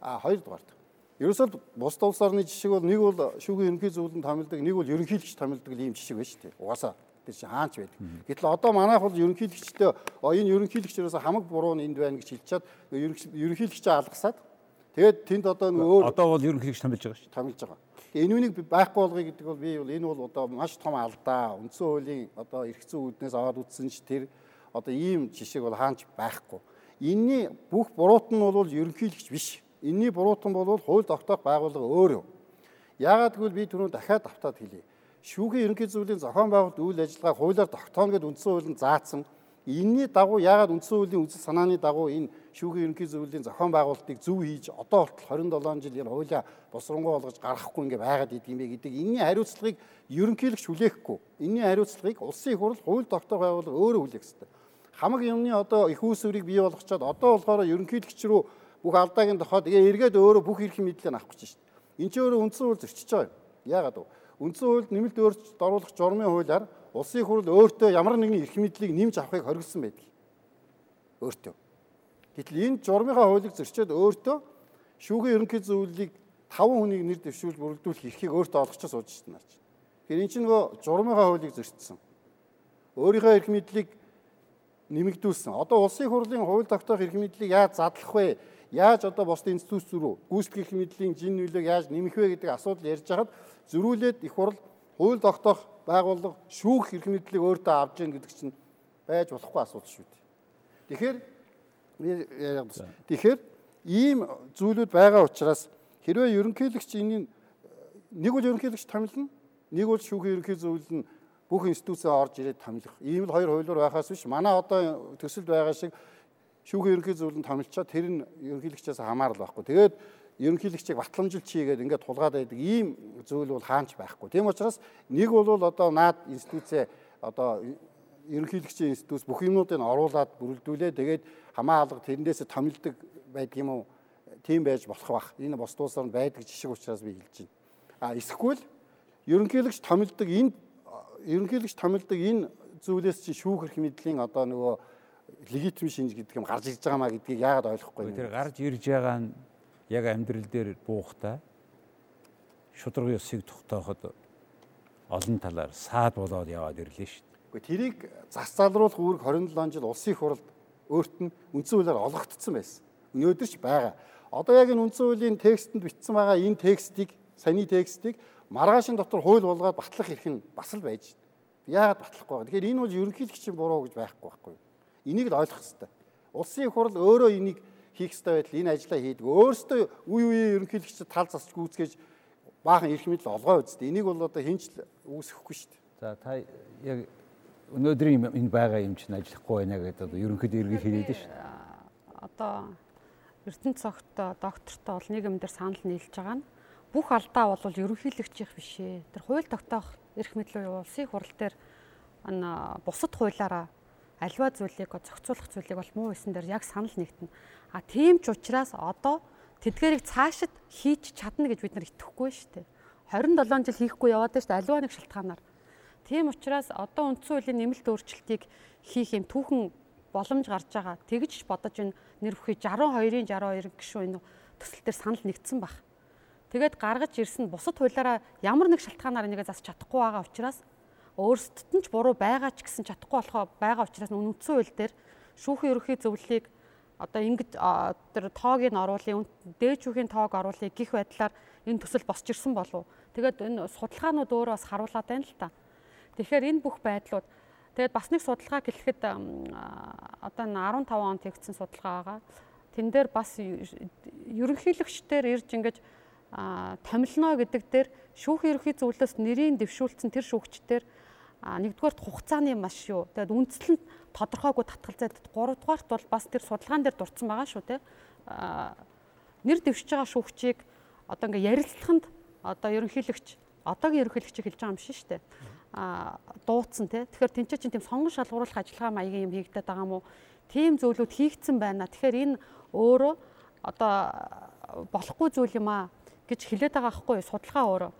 А хоёрдугаарт. Ерөөсөө бус улс орны жишг бол нэг бол шүүхийн ерөнхий зөвлөлд томилдог, нэг бол ерөнхийлөгч томилдог ийм жишг байна шүү дээ. Угаасаа тэр чинь хаач байдаг. Гэтэл одоо манайх бол ерөнхийлөгчтэй энэ ерөнхийлөгч ерөөсөө хамаг буруу нь энд байна гэж хэлчихэд ерөнхийлөгчөө алгасаад тэгээд тэнд одоо нэг өөр одоо бол ерөнхийлөгч томилж байгаа шүү. Томилж байгаа. Энэ үнийг байхгүй болгоё гэдэг бол би бол энэ бол одоо маш том алдаа. Үндсэн хуулийн одоо эрх зүйн үүднээс аваад үтсэн ч тэр одоо ийм жишээ бол хаанч байхгүй. Энийний бүх буруут нь бол ерөнхийлөгч биш Энийний буруутан бол хууль тогтоох байгууллага өөр юм. Яагаад гэвэл би түрүү дахиад автаад хэлье. Шүүхийн ерөнхий зөвлөлийн зохион байгуулалт үйл ажиллагаа хуулиар тогтооно гэдээ үндсэн хуулинд заасан. Энийний дагуу яагаад үндсэн хуулийн үзэл санааны дагуу энэ шүүхийн ерөнхий зөвлөлийн зохион байгуулалтыг зөв хийж одоо хүртэл 27 жил энэ хуулиа босронгоо болгож гаргахгүй ингээ байгаад идэм бэ гэдэг энэний хариуцлагыг ерөнхийлөгч хүлээхгүй. Энэний хариуцлагыг улсын хурл хууль тогтоох байгууллага өөрөө хүлээх ёстой. Хамаг юмны одоо их үүсвэрийг бий болгочоод одоо болохоор ерөнхийлөгч рүү бүх алдаагийн тэгээ эргээд өөрөө бүх эрх мэдлээ авах гэж байна. Энд чинь өөрөө үндсэн хууль зөрчиж байгаа юм. Яагаад вэ? Үндсэн хуульд нэмэлт өөрчлөлт оруулах журмын хуулиар улсын хурл өөртөө ямар нэгэн эрх мэдлийг нэмж авахыг хоригдсан байдаг. Өөртөө. Гэтэл энэ журмынхаа хуулийг зөрчөөд өөртөө шүүхийн ерөнхий зөвлөлийг 5 хүнийг нэр дэвшүүл бүрдүүлэх эрхийг өөртөө олгочихо сууж наач. Тэгэхээр эн чинь нөгөө журмынхаа хуулийг зөрчсөн. Өөрийнхөө эрх мэдлийг нэмэгдүүлсэн. Одоо улсын хурлын хууль тогтоох эрх мэдлийг яаж задлах вэ? Яаж одоо бусдын институт рүү гүйцэтгэх мэдлийн жин нөлөөг яаж нэмэх вэ гэдэг асуудал ярьж хахад зөрүүлээд их хурл хууль тогтоох байгууллага шүүх эрх мэдлийг өөртөө авч яах гэдэг чинь байж болохгүй асуудал шүү дээ. Тэгэхээр тэгэхээр ийм зүйлүүд байгаа учраас хэрвээ ерөнхийлөгч энэ нэг бол ерөнхийлөгч томилно, нэг бол шүүхийн ерөнхий зөвлөл нь бүх институцээ орж ирээд томилох. Ийм л хоёр хуулиар байхаас биш. Манай одоо төсөлд байгаа шиг шүүхийн ерөнхий зөвлөлд томилчаад тэр нь ерөнхийлөгчөөс хамаарал байхгүй. Тэгээд ерөнхийлөгчийг батламжилт хийгээд ингээд тулгаад байдаг ийм зүйл бол хаанч байхгүй. Тийм учраас нэг бол одоо наад институцээ одоо ерөнхийлөгчийн институт бүх юмнуудыг оруулаад бүрэлдүүлээ. Тэгээд хамаа алга тэрнээс томилдог байдаг юм уу? Тийм байж болох бах. Энэ бос туусаар байдаг жишг учраас би хэлж байна. А эсвэл ерөнхийлөгч томилдог энэ ерөнхийлөгч томилдог энэ зүйлээс чи шүүх эрх мэдлийн одоо нөгөө легитим шинж гэдэг юм гарч ирж байгаа маа гэдгийг яагаад ойлгохгүй. Тэр гарч ирж байгаа нь яг амьдрал дээр буухтаа шудраг ёсыг тогтооход олон талаар саад болоод яваад ирлээ шүү дээ. Гэхдээ тэрийг зас залруулах үүрэг 27 жил улсын хурлд өөрт нь үндсэн хуулиар олгогдсон байсан. Өнөөдөр ч байгаа. Одоо яг энэ үндсэн хуулийн текстэнд бичсэн байгаа энэ текстийг, саний текстийг маргаашин дотор хууль болгоод батлах эрх нь бас л байж байна. Яагаад батлахгүй байгаа. Тэгэхээр энэ бол ерөнхийлөгчийн буруу гэж байхгүй байхгүй. Энийг л ойлгох хэрэгтэй. Улсын хурл өөрөө энийг хийх хэрэгтэй байтал энэ ажлаа хийдэг. Өөрөөсөө үе үе ерөнхийлөгчд тал засч гүйцгээж баахан эрх мэдэл олгоо үсттэй. Энийг бол одоо хинч үүсэхгүй шүү дээ. За та яг өнөөдрийн энэ байгаа юм чинь ажиллахгүй байна гэдэг одоо ерөнхийдөө эргэл хэлээд шүү дээ. Одоо Эрдэнэ цогт доктортой нэг юм дээр санал нийлж байгаа нь бүх алдаа бол ерөнхийлөгчийн биш ээ. Тэр хууль тогтоох эрх мэдэл уу улсын хурал дээр бусад хуулаараа альва зүйлийг зохицуулах зүйлийг бол муу байсан дээр яг санал нэгтэн. А тийм ч учраас одоо тэдгэрийг цаашид хийж чадна гэж бид нар итгэхгүй шүү дээ. 27 жил хийхгүй яваад шүү дээ альва нэг шалтгаанаар. Тийм учраас одоо үндсэн хуулийн нэмэлт өөрчлөлтийг хийх юм түүхэн боломж гарч байгаа. Тэгж бодож энэ нэр бүхий 62-ын 62 гişүү энэ төсөл төр санал нэгдсэн баг. Тэгээд гаргаж ирсэн бусад хуулиараа ямар нэг шалтгаанаар энийг засч чадахгүй байгаа учраас өөрсдөд нь ч буруу байгаа ч гэсэн чадахгүй болохоо байгаа учраас үнэцэн хууль дээр шүүхийн ерөнхий зөвлөлийг одоо ингэж тэр тоог нь оруулъя дээд шүүхийн тоог оруулъя гих байдлаар энэ төсөл босч ирсэн болов. Тэгээд энэ судалгаанууд өөрөө бас харуулад байна л та. Тэгэхээр энэ бүх байдлууд тэгээд бас нэг судалгаа гэлэхэд одоо 15 онд хийгдсэн судалгаа байгаа. Тэн дээр бас ерөнхийлөгчдөр ирж ингэж томилно гэдэг дээр шүүхийн ерөнхий зөвлөлөөс нэрийн дэвшүүлсэн тэр шүүгчдэр нэгдүгээрт хугацааны маш юу. Тэгээд үндслэн тодорхойгүй татгалзаад гуравдугаарт бол бас тэр судалгаан дээр дурдсан байгаа шүү те. нэр дэвшиж байгаа шүүгчийг одоо ингээ ярилцлаганд одоо ерөнхийлөгч одоогийн ерөнхийлөгчийг хэлж байгаа юм шиг шүү дээ. а дууцсан те. Тэгэхээр тэнцээ чинь тийм сонгон шалгууруулах ажиллагаа маягийн юм хийгдэт байгаа уу? Тийм зөвлөд хийгдсэн байна. Тэгэхээр энэ өөрөө одоо болохгүй зүйл юм аа гэж хэлээд байгаа байхгүй судалгаа өөрөө.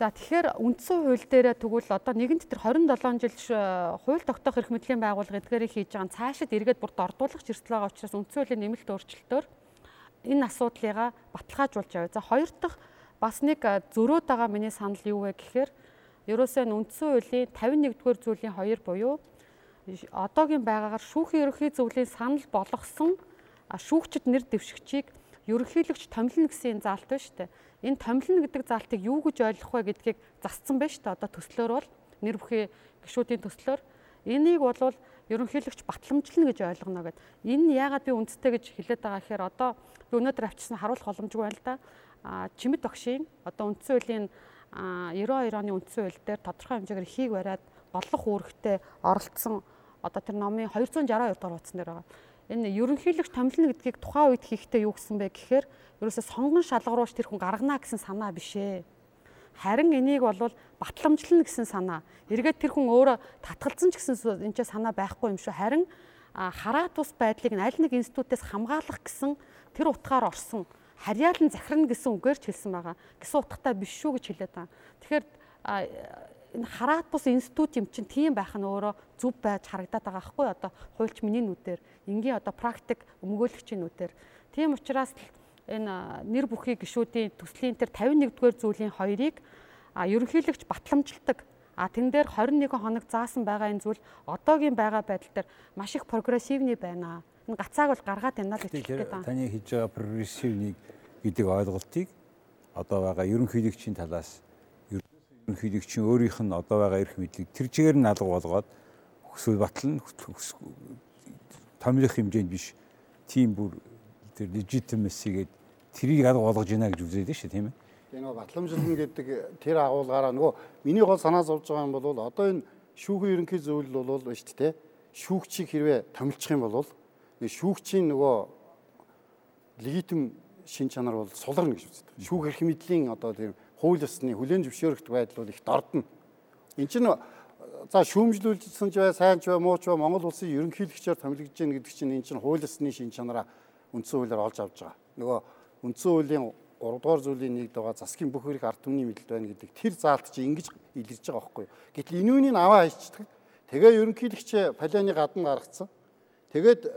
За тэгэхээр үндсэн хууль дээр тэгвэл одоо нэгэнт тэр 27 жил хууль тогтоох эрх мэдлийн байгууллага эдгээрийг хийж байгаа цаашид эргээд бүр дордуулах зэрэгцэл байгаа учраас үндсэн хуулийн нэмэлт өөрчлөлтөөр энэ асуудлыгаа баталгаажуулж яваа. За хоёр дахь бас нэг зөрөөд байгаа миний санал юу вэ гэхээр ерөөсөө үндсэн хуулийн 51-р зүйлийн 2 буюу одоогийн байгаагаар шүүхийн ерөнхий зөвлөлийн санал болгосон шүүгчд нэр дэвшигчийг ерөнхийлөгч томилно гэсэн заалт байна шүү дээ энэ томилно гэдэг заалтыг юу гэж ойлгох вэ гэдгийг засцсан байна шүү дээ. Одоо төслөөр бол нэр бүхий гişүүдийн төслөөр энийг бол ерөнхийлөгч батламжлна гэж ойлгоно гэд. Энэ яагаад би үндстэй гэж хэлээд байгаа гэхээр одоо өнөөдөр авчирсан харуулах боломжгүй байна л да. А чимэд багшийн одоо үндсэн хуулийн 92 оны үндсэн хууль дээр тодорхой хэмжээгээр хийг бариад голлох үүрэгтэй оролцсон одоо тэр номын 262 дугаар хуудсан дээр байгаа. Энэ ерөнхийлөгч томилно гэдгийг тухайн үед хийхдээ юу гэсэн бэ гэхээр ерөөсө сонгон шалгаруулж тэр хүн гаргана гэсэн санаа биш ээ. Харин энийг бол батламжлна гэсэн санаа. Эргээд тэр хүн өөрөө татгалзсан ч гэсэн энэ ч санаа байхгүй юм шүү. Харин хараат ус байдлыг аль нэг институтээс хамгаалах гэсэн тэр утгаар орсон. Харьяалан захирна гэсэн үгээр ч хэлсэн байгаа. Гэсэн утгатай биш шүү гэж хэлээд байгаа. Тэгэхээр энэ хараат бус институт юм чинь тийм байх нь өөрөө зүв байж харагдаад байгаа хгүй одоо хуульч миний нүдээр энгийн одоо практик өмгөөлөгчийн нүдээр тийм учраас энэ нэр бүхий гişүүдийн төслийн тэр 51-р зүйлийн хоёрыг ерөнхийлөгч батламжилдаг. А тэн дээр 21 хоног заасан байгаа энэ зүйл одоогийн байгаа байдал дээр маш их прогрессивны байна. Энэ гацааг бол гаргаад байна л гэж хэлдэг. Таны хийж байгаа прогрессивник гэдэг ойлголтыг одоо байгаа ерөнхийлөгчийн талаас ерөнхийлөгчийн өөрийнх нь одоо байгаа эрх мэдлийг тэр чигээр нь алга болгоод өсвөл батлан томилох хэмжээнд биш тийм бүр тэр гэдэг тэрийг алга болгож байна гэж үзээд шүү тийм ээ. Тэгээ нөгөө батламжлал гэдэг тэр агуулгаараа нөгөө миний гол санаа зовж байгаа юм бол одоо энэ шүүхийн ерөнхий зөвлөл бол байна шүү дээ. Шүүгчийг хэрвээ томилчих юм бол шүүгчийн нөгөө легитим шин чанар бол суларна гэж үздэг. Шүүх эрх мэдлийн одоо тийм хууль ёсны хүлэн зөвшөөрөх байдал бол их дордно. Энд чинь за шүүмжлүүлсэн ч бай, сайн ч бай, муу ч бай Монгол улсын ерөнхийлөгчөөр томилогдож гин гэдэг чинь энэ чинь хууль ёсны шин чанараа үндсэн хуулиар олж авч байгаа. Нөгөө үндсэн хуулийн 3 дугаар зүйлийн нэгд байгаа засгийн бүх хэрэг ард түмний мэдлэл байна гэдэг тэр заалт чи ингэж илэрж байгаа байхгүй юу. Гэтэл энэ үнийг аваа хайчдаг. Тэгээ ерөнхийлөгч палианы гадна гаргацсан. Тэгээд э,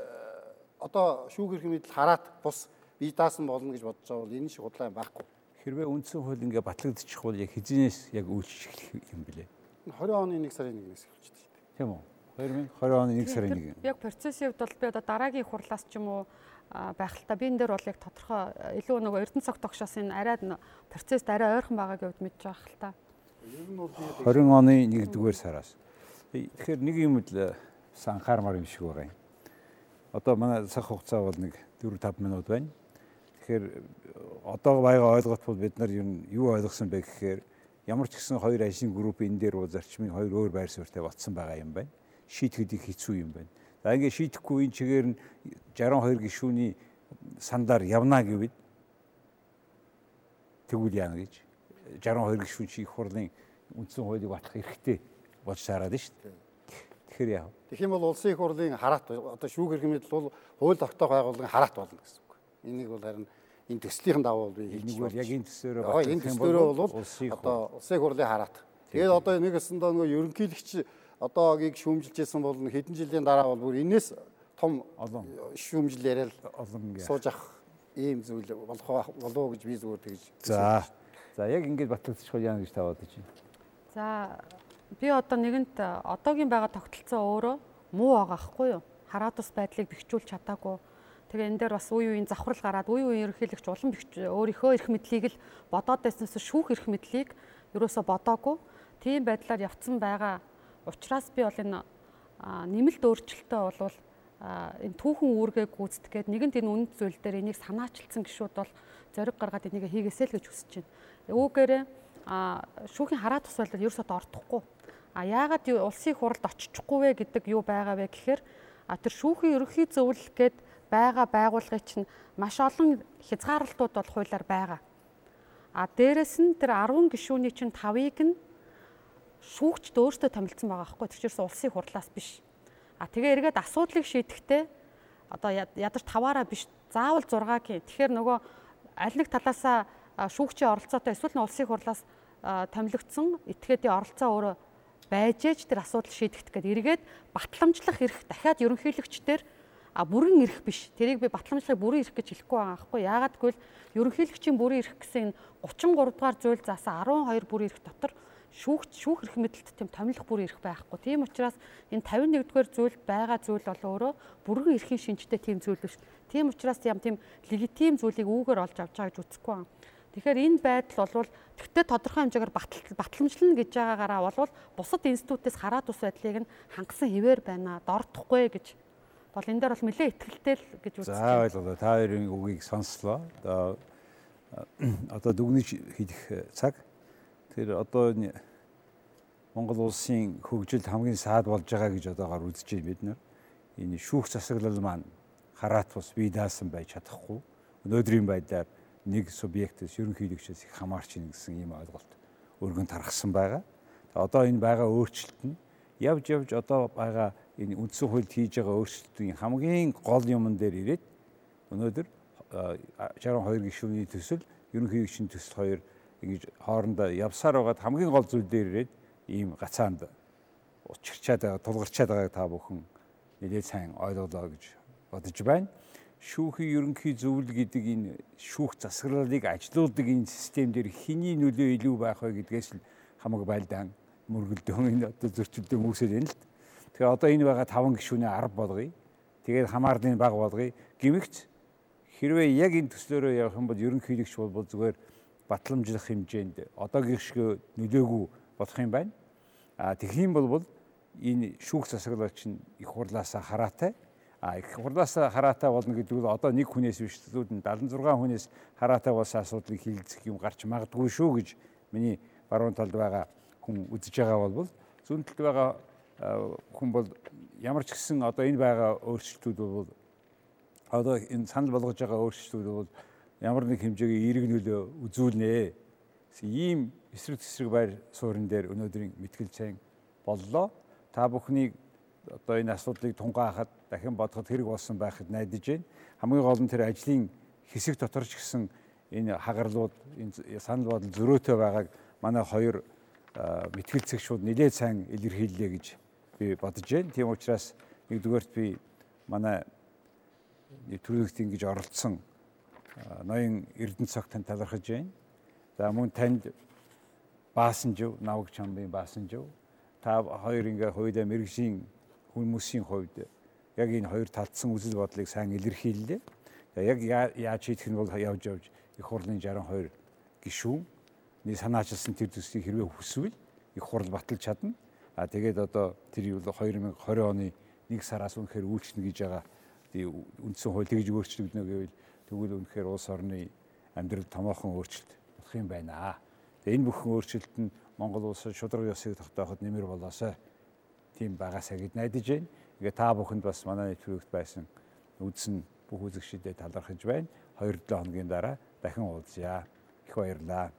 одоо шүүх эрх мэдэл хараат бус бие даасан болно гэж бодож байгаа бол энэ шиг худлаа байхгүй. Хэрвээ үндсэн хууль ингээ батлагдчих бол яг хизэнээс яг үйлчлэх юм блэ? 20 оны 1 сарын 1-ээс эхэлчихсэн шүү дээ. Тийм үү? 2020 оны 1 сарын 1. Яг процессын хувьд бол би одоо дараагийн хурлаас ч юм уу байх л та би энэ дээр бол яг тодорхой илүү нөгөө эрдэнэ цаг тогшоос энэ арай процесс арай ойрхон байгаагийн хувьд мэдж байгаа л та. 20 оны 1-р сараас. Тэгэхээр нэг юм л анхаармаар юм шиг байгаа юм. Одоо манай цаг хугацаа бол нэг 4 5 минут байна. Тэгэхээр одоо байгаа ойлголт бол бид нар юу ойлгосон бэ гэхээр ямар ч гэсэн хоёр ажлын групп энэ дээр бол зарчмын хоёр өөр байр суурьтай батсан байгаа юм байна. Шийтгэхэд их хэцүү юм байна. За ингээд шийдэхгүй энэ чигээр нь 62 гишүүний сандаар явна гэвэл тэгвэл яана гэж 62 гишүүн чи их хурлын үндсэн хуулийг батлах эрхтэй болж шаарад нь шүү дээ. Тэгэхээр яав. Тэгэх юм бол улсын их хурлын хараат одоо шүүх эрх мэдэл бол хууль тогтоох байгууллагын хараат болно гэсэн үг. Энийг бол харин энэ төслийнхэн давуу би хийж байна. Яг энэ төслөөрөө батлах юм бол энэ төслөөрөө бол одоо улсын их хурлын хараат. Тэгээд одоо нэг өсөндөө нөгөө ерөнхийлөгч одоогийг шүүмжилж исэн бол хэдэн жилийн дараа бол бүр энэс том олон шүүмжил яриад олон сууж ах ийм зүйл болох болов гэж би зүгээр тэгж. За. За яг ингэж батлагдчих яана гэж таваад чинь. За би одоо нэгэнт одоогийн байгаа тогтолцоо өөрөө муу байгаа хгүй юу? Хараад ус байдлыг бэхжүүлж чадаагүй. Тэгээ энэ дээр бас үе үеийн завхрал гараад үе үеийн ерөнхийлөгч улам өөрийнхөө эрх мэдлийг л бодоод байснаас шүүх эрх мэдлийг ерөөсө бодоогүй. Тийм байдлаар явцсан байгаа учраас би бол энэ нэмэлт өөрчлөлтөө болвол энэ түүхэн үүргээ гүйцэтгэхэд нэгэнт энэ үнэт зүйл дээр энийг санаачилсан гişүүд бол зориг гаргаад энийг хийгээсэй л гэж хүсэж байна. Үүгээрээ шүүхийн хараа тус байлаад ерөөсөд ордохгүй. А яагаад улсын хуралд очичихгүй вэ гэдэг юу байгаа вэ гэхээр тэр шүүхийн ерөнхий зөвлөл гээд байгаа байгууллагын чинь маш олон хязгаарлалтууд бол хуулиар байгаа. А дээрэс нь тэр 10 гишүүний чинь 5-ыг нь шүүгчд өөртөө томилсон байгаа байхгүй чинь улсын хурлаас биш. А тэгээ эргээд асуудлыг шийдэхдээ одоо ядарч таваараа биш заавал 6-гийн. Тэгэхээр нөгөө аль нэг талаасаа шүүгчийн оролцоотой эсвэл нь улсын хурлаас томилогдсон этгээдийн оролцоо өөрөө байж ээж тэр асуудал шийдэгдэх гээд эргээд батламжлах эрх дахиад ерөнхийлөгчдөр а бүрэн эрх биш. Тэрийг би батламжлахыг бүрэн эрх гэж хэлэхгүй байгаа байхгүй. Яагаад гэвэл ерөнхийлөгчийн бүрэн эрх гэсэн 33 дугаар зүйл заасан 12 бүрэн эрх дотор шүүгч шүүх эрх мэдэлд тийм томилох бүр эрх байхгүй. Тийм учраас энэ 51-р зүйл байгаа зүйл бол өөрөө бүрэн эрхийн шинжтэй тийм зүйл биш. Тийм учраас ям тийм легитим зүйлийг үүгээр олж авч байгаа гэж үзэхгүй байна. Тэгэхээр энэ байдал бол тэгтээ тодорхой хэмжээгээр батламжлна гэж байгаагаараа бол бусад институтээс хараад ус байдлыг нь хангасан хിവэр байна. Дордохгүй гэж бол энэ дээр бол нэлээд ихтэй л гэж үзэж байна. За ойлголоо. Та хоёрын үгийг сонслоо. Одоо *clears throat* одоо дүгнэж хэлэх цаг Тэр одоо Монгол улсын хөгжилд хамгийн саад болж байгаа гэж одоогоор үзэж байна бид нар. Энэ шүүх засаглал маань хараат бус бие даасан байж чадахгүй. Өнөөдрийн байдлаар нэг субъектээс ерөнхийлөгчөөс их хамаарч ийн гэсэн ийм ойлголт өргөн тархсан байгаа. Одоо энэ байгаа өөрчлөлт нь явж явж одоо байгаа энэ үндсэн хуульд хийж байгаа өөрчлөлтийн хамгийн гол юмн дээр ирээд өнөөдөр 62 гишүүний төсөл ерөнхийлөгчийн төсөл хоёр ингэж хоорондоо явсаар байгаад хамгийн гол зүйл дээр ирээд ийм гацаанд учирчаад байгаа тулгарчаад байгааг та бүхэн нэлээд сайн ойлголоо гэж бодож байна. Шүүхийн ерөнхий зөвлөл гэдэг энэ шүүх засаглалыг ажилуулдаг энэ систем дээр хэний нөлөө илүү байх вэ гэдгээс л хамаг байлдаан мөргөлдөн энэ одоо зөрчилдөөн үүсэж байна л. Тэгэхээр одоо энэ байгаа 5 гишүүний 10 болгоё. Тэгээд хамаарлын баг болгоё. Гэмэгч хэрвээ яг энэ төслөөрөө явах юм бол ерөнхийлөгч бол зүгээр батламжлах хэмжээнд одоогийн шиг нөлөөгүй болох юм байна. А тэгэх юм бол энэ шүүх засаглалч нь их хурлаасаа хараатай. А их хурлаасаа хараатай болно гэдэг нь одоо нэг хүнээс биш зүуд нь 76 хүнээс хараатай болсон асуудлыг хилцэх юм гарч магадгүй шүү гэж миний баруун талд байгаа хүн үзэж байгаа бол зүүн талд байгаа хүн бол ямар ч гэсэн одоо энэ байгаа өөрчлөлтүүд бол одоо энэ санал болгож байгаа өөрчлөлтүүд бол ямар нэг хэмжээгийн эерэг нөлөө үзүүлнэ. Ийм эсрэг тесрэг байр суурин дээр өнөөдрийн мэтгэл цайн боллоо. Та бүхнийг одоо энэ асуудлыг тунгаахад дахин бодоход хэрэг болсон байхад найдаж байна. Хамгийн гол нь тэр ажлын хэсэг дотор ч гэсэн энэ хагарлууд энэ санал бодол зөрөөтэй байгааг манай хоёр мэтгэлцэгчүүд нэлээд сайн илэрхийллээ гэж би бодож байна. Тийм учраас нэгдүгээрт би манай төрөлхтөн гэж оролцсон ноён Эрдэнэ цогт тань талархаж байна. За мөн танд Баасанжив, Навг чамбын Баасанжив та хоёр ингээ хоёулаа мэрэгжлийн хүмүүсийн хувьд яг энэ хоёр талдсан үзэл бодлыг сайн илэрхийллээ. Яг яаж хийх нь бол явж явж их хурлын 62 гишүүн нэг санаачилсан тэр төслийг хэрвээ хүсвэл их хурл баталж чадна. А тэгээд одоо тэр 2020 оны 1 сараас үнэхээр үйлчлэнэ гэж байгаа үндсэн хууль тэгж өөрчлөгдөнө гэвэл Тэгвэл үнэхээр улс орны амьдрал томоохон өөрчлөлт болох юм байна. Тэгээ энэ бүхэн өөрчлөлт нь Монгол улсад шудраг ёсыг тогтооход нэмэр болоосой. Тийм байгаасаа гэд найдаж байна. Тэгээ та бүхэнд бас манай нэвтрүүлэгт байсан үдсэн бүх үзэгчдэд талархаж байна. 2-7 хоногийн дараа дахин уулзъя. Их баярлалаа.